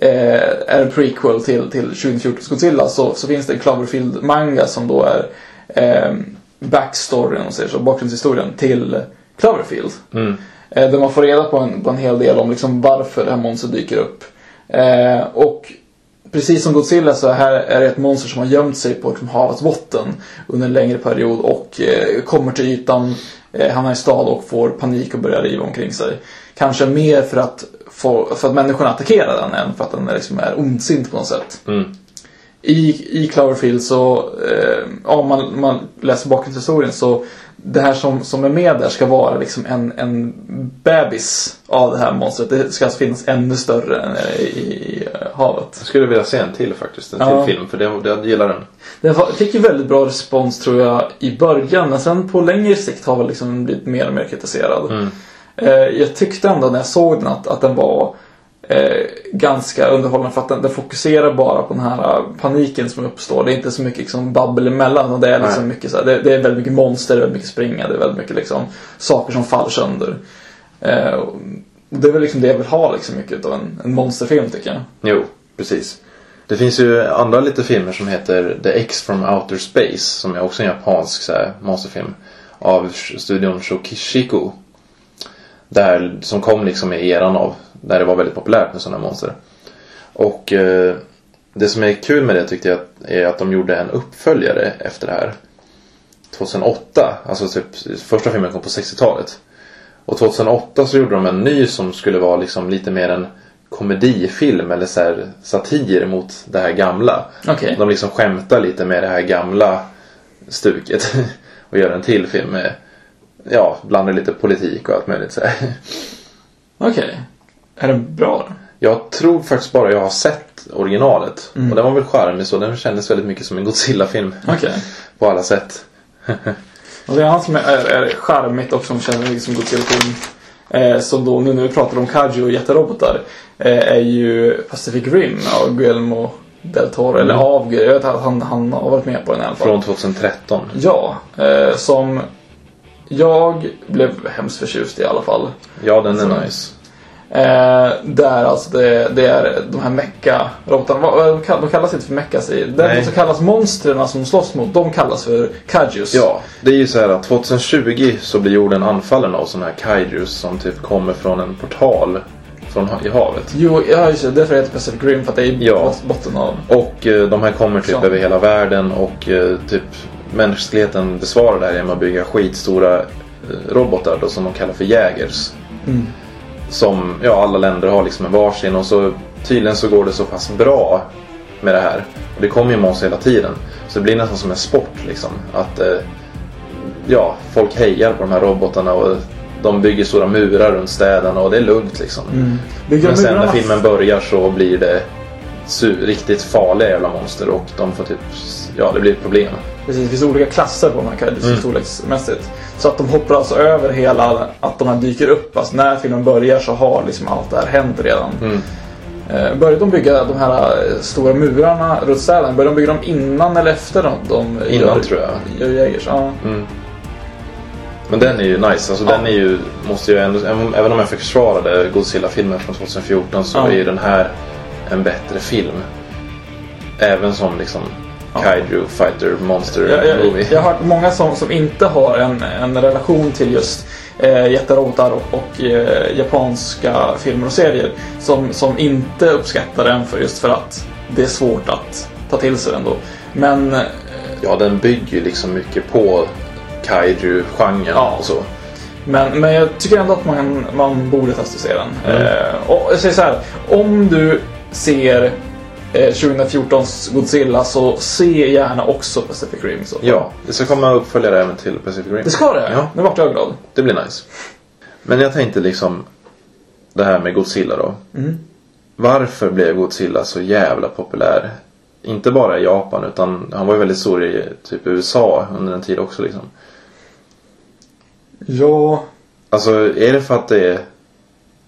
eh, är en prequel till, till 2014 Godzilla så, så finns det en Cloverfield-manga som då är eh, backstoryn, om man säger så, bakgrundshistorien till Cloverfield. Mm. Eh, där man får reda på en, på en hel del om liksom varför det här monstret dyker upp. Eh, och precis som Godzilla så här är det ett monster som har gömt sig på liksom, havets botten under en längre period och eh, kommer till ytan, eh, hamnar i stad och får panik och börjar riva omkring sig. Kanske mer för att, få, för att människorna attackerar den än för att den liksom är ondsint på något sätt. Mm. I, i Cloverfield så, eh, om man, man läser bakgrundshistorien så det här som, som är med där ska vara liksom en, en bebis av det här monstret. Det ska alltså finnas ännu större än i, i eh, havet. Jag skulle vilja se en till faktiskt, en Ja. till film, för det, jag gillar den. Den fick ju väldigt bra respons tror jag i början men sen på längre sikt har väl liksom blivit mer och mer kritiserad. Eh, jag tyckte ändå när jag såg den att, att den var eh, ganska underhållande för att den, den fokuserar bara på den här eh, paniken som uppstår. Det är inte så mycket liksom babbel emellan utan det är liksom Nej. mycket så här, det, det är väldigt mycket monster, det är väldigt mycket springa, det är väldigt mycket liksom saker som faller sönder. Eh, det är väl liksom det jag vill ha liksom mycket av en, en monsterfilm tycker jag. Jo, precis. Det finns ju andra lite filmer som heter The X from Outer Space som är också en japansk så här, monsterfilm. Av studion Shokishiku. Där, som kom liksom i eran av, där det var väldigt populärt med sådana monster. Och eh, det som är kul med det tyckte jag är att de gjorde en uppföljare efter det här. 2008, alltså typ första filmen kom på 60-talet. Och 2008 så gjorde de en ny som skulle vara liksom lite mer en komedifilm eller så här satir mot det här gamla. Okej. De liksom skämtar lite med det här gamla stuket. [laughs] och gör en till film med, ja, blandar lite politik och allt möjligt så. Okej. Är den bra då? Jag tror faktiskt bara jag har sett originalet. Och den var väl charmig så. Den kändes väldigt mycket som en Godzilla-film. Okej. [laughs] På alla sätt. [laughs] Och det är han som är, är, är charmigt och som känner mig som Godzilla-film. Eh, som då, nu när vi pratar om Kaiju och jätterobotar, eh, är ju Pacific Rim av Guillermo del Toro. Eller av, jag vet att han, han har varit med på den i alla fall. Från 2013. Ja, eh, som jag blev hemskt förtjust i alla fall. Ja, den är Så- nice. Eh, där alltså det, det är de här vad kall- De kallas inte för mechas i. De som kallas monstren som slåss mot, de kallas för kajus. Ja, det är ju så här att 2020 så blir jorden anfallen av sådana här kaijus som typ kommer från en portal från, i havet. Jo, ja just det. Därför heter Pacific Rim, för att det är Ja. botten av... Och eh, de här kommer typ Så. över hela världen och eh, typ mänskligheten besvarar det här genom att bygga skitstora eh, robotar då, som de kallar för jägers. Mm. Som, ja alla länder har liksom en varsin och så tydligen så går det så pass bra med det här. Och det kommer ju monster hela tiden. Så det blir nästan som en sport liksom. Att eh, ja, folk hejar på de här robotarna och de bygger stora murar runt städerna och det är lugnt liksom. Bygger Men sen när filmen börjar så blir det riktigt farliga jävla monster och de får typ, ja det blir ett problem. Precis, det finns olika klasser på de här kajus Mm. storleksmässigt. Så att de hoppar alltså över hela, att de här dyker upp. Alltså när filmen börjar så har liksom allt det här hänt redan. Mm. Eh, började de bygga de här eh, stora murarna runt städerna? Började de bygga dem innan eller efter de, de Innan gör, tror jag. Jägers? Ja. Men den är ju nice, alltså Ja. den är ju, måste jag ändå, även- även om jag försvarade Godzilla-filmen från 2014 så Ja. är ju den här en bättre film. Även som liksom Kaiju Fighter Monster Jag, jag, Movie. jag har hört många som, som inte har en, en relation till just eh, jätterobotar och, och eh, japanska filmer och serier som, som inte uppskattar den för just för att det är svårt att ta till sig den då. Men eh, Ja, den bygger ju liksom mycket på Kaiju-genren Ja. och så. Men, men jag tycker ändå att man, man borde testa att se den. Mm. Eh, och jag säger så här. Om du ser 2014s Godzilla så se gärna också Pacific Rim. Så. Ja, det ska komma uppföljare även till Pacific Rim. Det ska det? Ja. Nu vart jag glad. Det blir nice. Men jag tänkte liksom det här med Godzilla då. Mm. Varför blev Godzilla så jävla populär? Inte bara i Japan utan han var ju väldigt stor i typ USA under en tid också liksom. Ja. Alltså är det för att det är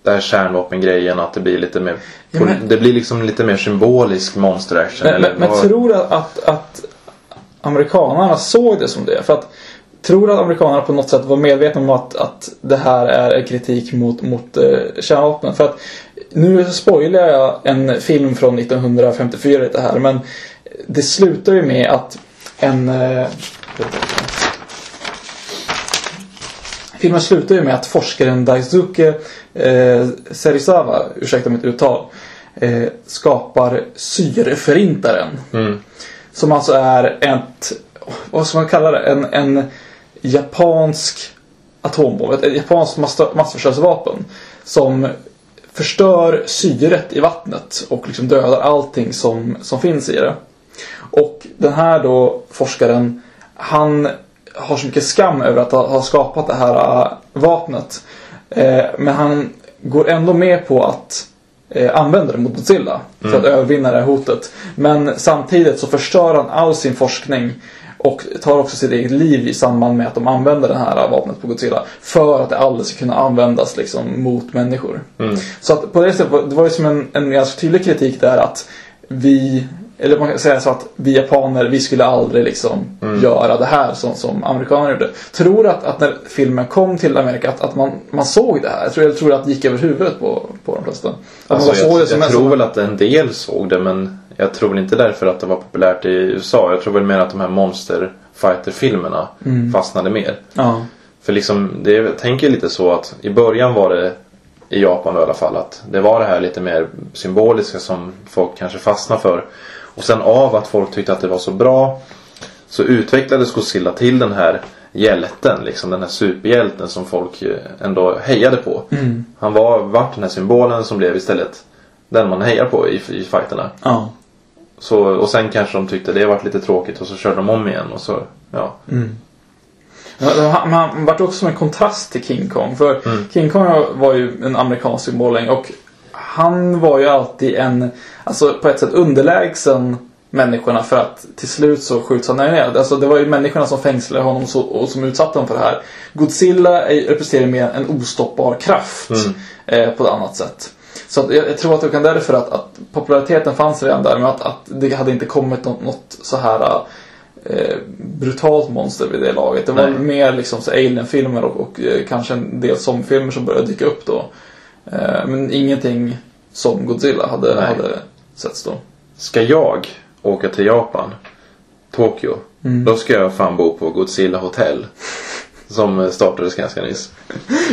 det här kärnvapengrejen att det blir lite mer Ja, men- Det blir liksom lite mer symbolisk monster action Men, eller men, vad- tror du att, att amerikanerna såg det som det? För att Tror du att amerikanerna på något sätt var medvetna om att, att det här är kritik mot, mot eh, kärnvapen? För att nu spoilar jag en film från 1954 lite här men det slutar ju med att en... Eh, filmen slutar ju med att forskaren Daisuke eh, Serizawa, ursäkta mitt uttal, eh, skapar syreförintaren. Mm. Som alltså är ett, vad ska man kalla det? En, en japansk atombomb. Ett, ett japanskt mass- massförstörelsevapen. Som förstör syret i vattnet och liksom dödar allting som, som finns i det. Och den här då forskaren, han har så mycket skam över att ha, ha skapat det här äh, vapnet. Eh, men han går ändå med på att eh, använda det mot Godzilla för att övervinna det här hotet. Men samtidigt så förstör han all sin forskning och tar också sitt eget liv i samband med att de använder det här vapnet på Godzilla. För att det aldrig ska kunna användas liksom mot människor. Så att på det sättet, det var ju som en, en ganska tydlig kritik där att vi eller man kan säga så att vi japaner, vi skulle aldrig liksom Mm. göra det här som, som amerikaner gjorde. Tror att, att när filmen kom till Amerika att, att man, man såg det här? Tror, eller tror att det gick över huvudet på, på de flesta? Alltså, man såg jag det som jag tror som- väl att en del såg det men jag tror väl inte därför att det var populärt i USA. Jag tror väl mer att de här Monster Fighter-filmerna Mm. fastnade mer. Ja. För liksom, det, jag tänker lite så att i början var det i Japan i alla fall att det var det här lite mer symboliska som folk kanske fastnade för. Och sen av att folk tyckte att det var så bra så utvecklades Godzilla till den här hjälten, liksom den här superhjälten som folk eh, ändå hejade på. Mm. Han var, vart den här symbolen som blev istället den man hejar på i, i fighterna. Ja. Så, och sen kanske de tyckte det varit lite tråkigt och så körde de om igen och så, ja. Ja, Han, han vart också som en kontrast till King Kong. För King Kong var ju en amerikansk symbol länge och han var ju alltid en, alltså på ett sätt underlägsen människorna för att till slut så skjuts han ner. Alltså det var ju människorna som fängslade honom så, och som utsatte honom för det här. Godzilla representerar mer en ostoppbar kraft eh, på ett annat sätt. Så att jag, jag tror att det kan därför att, att populariteten fanns redan där men att, att det hade inte kommit något, något så här eh, brutalt monster vid det laget. Det var Nej. mer liksom så Alien-filmer och, och eh, kanske en del zombie-filmer som började dyka upp då. Eh, men ingenting som Godzilla hade, Nej. hade setts då. Ska jag åka till Japan, Tokyo, Mm. då ska jag fan bo på Godzilla Hotel. Som startades ganska nyss.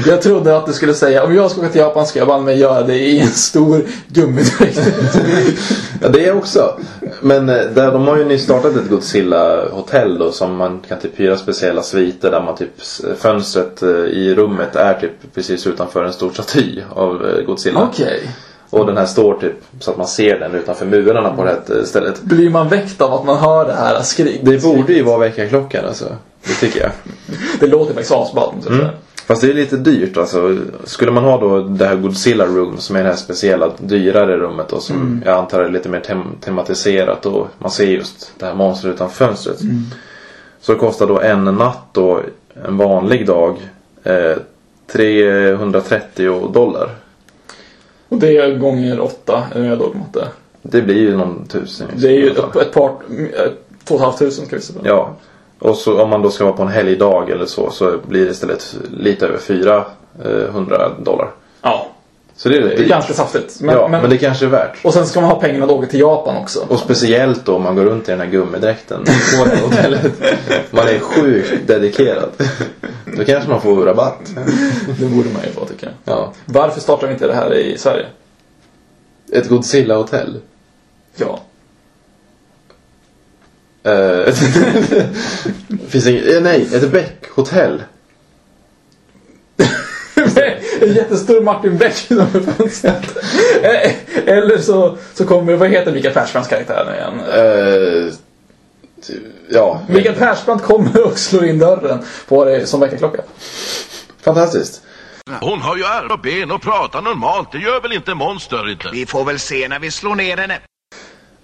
Jag trodde att du skulle säga om jag ska åka till Japan ska jag banne mig göra det i en stor gummidräkt. Ja, det är också. Men eh, där, de har ju nyss startat ett Godzilla hotell då som man kan typ hyra speciella sviter där man typ fönstret eh, i rummet är typ precis utanför en stor staty av eh, Godzilla. Okej. Och den här står typ så att man ser den utanför murarna på det här stället. Blir man väckt av att man hör det här skrik? Det borde ju vara väckarklockan alltså. Det tycker jag. Det låter faktiskt asball. måste jag Mm. Fast det är lite dyrt alltså. Skulle man ha då det här Godzilla Room som är det här speciella dyrare rummet då som jag antar är lite mer tem- tematiserat och man ser just det här monstret utan fönstret. Så kostar då en natt då en vanlig dag eh, 330 dollar. Och det är gånger åtta, är jag dålig matte. Det blir ju någon tusen. Det är ju ett par, två och ett halvt tusen ska vi säga. Ja. Och så om man då ska vara på en helgdag eller så så blir det istället lite över 400 dollar. ja. Så det är Det är ganska saftigt. Men, ja, men, men det kanske är värt. Och sen ska man ha pengarna åka till Japan också. Och speciellt då om man går runt i den här gummidräkten på det hotellet. Man är sjukt dedikerad. Då kanske man får rabatt. Det borde man ju få tycker jag. Ja. Varför startar vi inte det här i Sverige? Ett Godzilla-hotell. Ja. Eh, [laughs] Finns inget, eh, nej, ett Beck-hotell. [laughs] en jättestor Martin Beck utanför fönstret. Eh, Eller så, så kommer, vad heter Mikael Persbrandts karaktär nu igen? Eh, ja, Mikael Persbrandt kommer och slår in dörren på det som väckarklocka. fantastiskt. Hon har ju armar och ben och pratar normalt. Det gör väl inte monster inte? Vi får väl se när vi slår ner henne.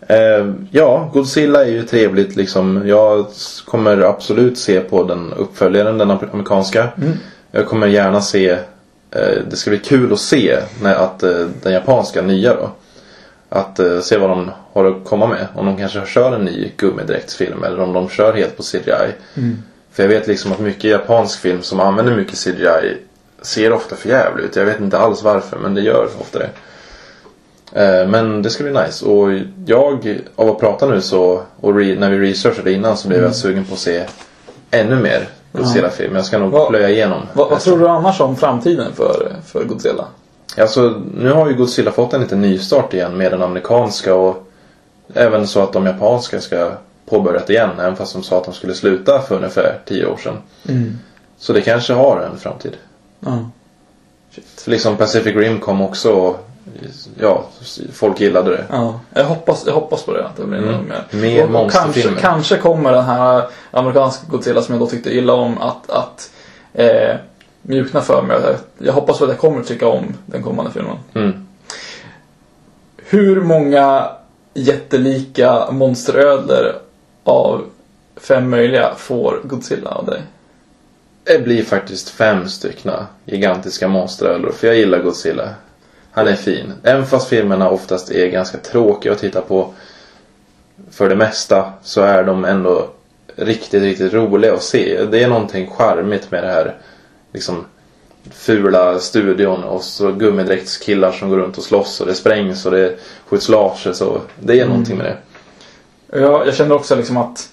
Eh, ja, Godzilla är ju trevligt liksom. Jag kommer absolut se på den uppföljaren, den amerikanska. Jag kommer gärna se, eh, det ska bli kul att se när, att eh, den japanska nya då. Att eh, se vad de har att komma med. Om de kanske kör en ny gummidräktsfilm eller om de kör helt på CGI. För jag vet liksom att mycket japansk film som använder mycket CGI ser ofta för jävligt ut. Jag vet inte alls varför men det gör ofta det. Eh, Men det ska bli nice. Och jag, av att prata nu så, och re, när vi researchade innan så blev jag sugen på att se ännu mer Godzilla-film. Jag ska nog Vad- plöja igenom. Vad, vad tror du annars om framtiden för, för Godzilla? Alltså, nu har ju Godzilla fått en liten nystart igen med den amerikanska och även så att de japanska ska påbörjat igen. Även fast de sa att de skulle sluta för ungefär tio år sedan. Så det kanske har en framtid. Ja. För liksom Pacific Rim kom också och ja, folk gillade det. Ja, jag hoppas, jag hoppas på det. Att det blir Mm. mer. Mer och, och kanske, kanske kommer den här amerikanska Godzilla som jag då tyckte illa om att, att eh, mjukna för mig. Jag, jag hoppas att jag kommer tycka om den kommande filmen. Mm. Hur många jättelika monsterödlor av fem möjliga får Godzilla av dig? Det blir faktiskt fem styckna gigantiska monsterödlor. För jag gillar Godzilla. Han är fin. Även fast filmerna oftast är ganska tråkiga att titta på. för det mesta så är de ändå riktigt, riktigt roliga att se. Det är någonting charmigt med det här liksom fula studion och så gummidräktskillar som går runt och slåss och det sprängs och det skjuts laser så det är någonting med det. Ja, jag känner också liksom att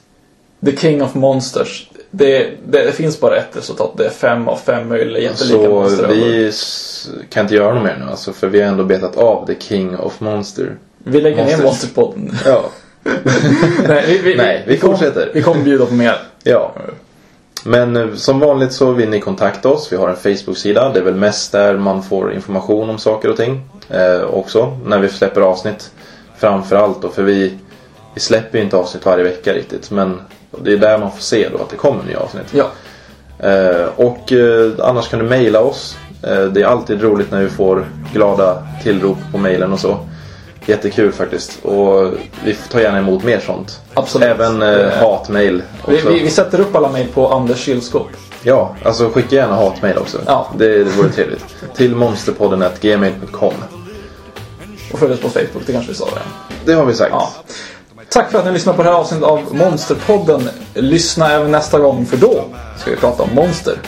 The King of Monsters. Det, det, finns bara ett resultat. Det är fem av fem möjliga jättelika Så monster. vi s- kan inte göra något mer nu alltså för vi har ändå betat av The King of Monster. vi lägger ner Monsters. Monsterpodden. [laughs] Ja. [laughs] Nej, vi, vi, Nej, vi kom- fortsätter. Vi kommer bjuda på mer. Ja. Men eh, som vanligt så vill ni kontakta oss. Vi har en Facebook-sida. Det är väl mest där man får information om saker och ting. Eh, också när vi släpper avsnitt. Framförallt då för vi, vi släpper ju inte avsnitt varje vecka riktigt. Men det är där man får se då att det kommer nya avsnitt. Ja. Eh, och eh, annars kan du mejla oss. Eh, det är alltid roligt när vi får glada tillrop på mejlen och så. Jättekul faktiskt. Och vi tar gärna emot mer sånt. Absolut. Även eh, Eh, hatmejl. Vi, vi, vi sätter upp alla mejl på Anders kylskåp. Ja, alltså skicka gärna hatmejl också. Ja. Det, det vore trevligt. Till monsterpodden.gmail.com Och följ oss på Facebook, det kanske vi sa redan. Det har vi sagt. Ja. Tack för att ni lyssnade på det här avsnittet av Monsterpodden. Lyssna även nästa gång för då ska vi prata om monster.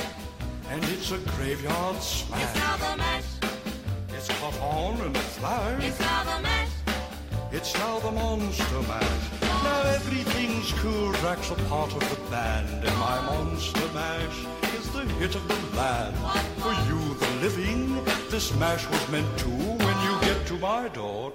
It's now the monster mash. Now everything's cool. Drax a part of the band, and my monster mash is the hit of the land. For you, the living, this mash was meant to. When you get to my door,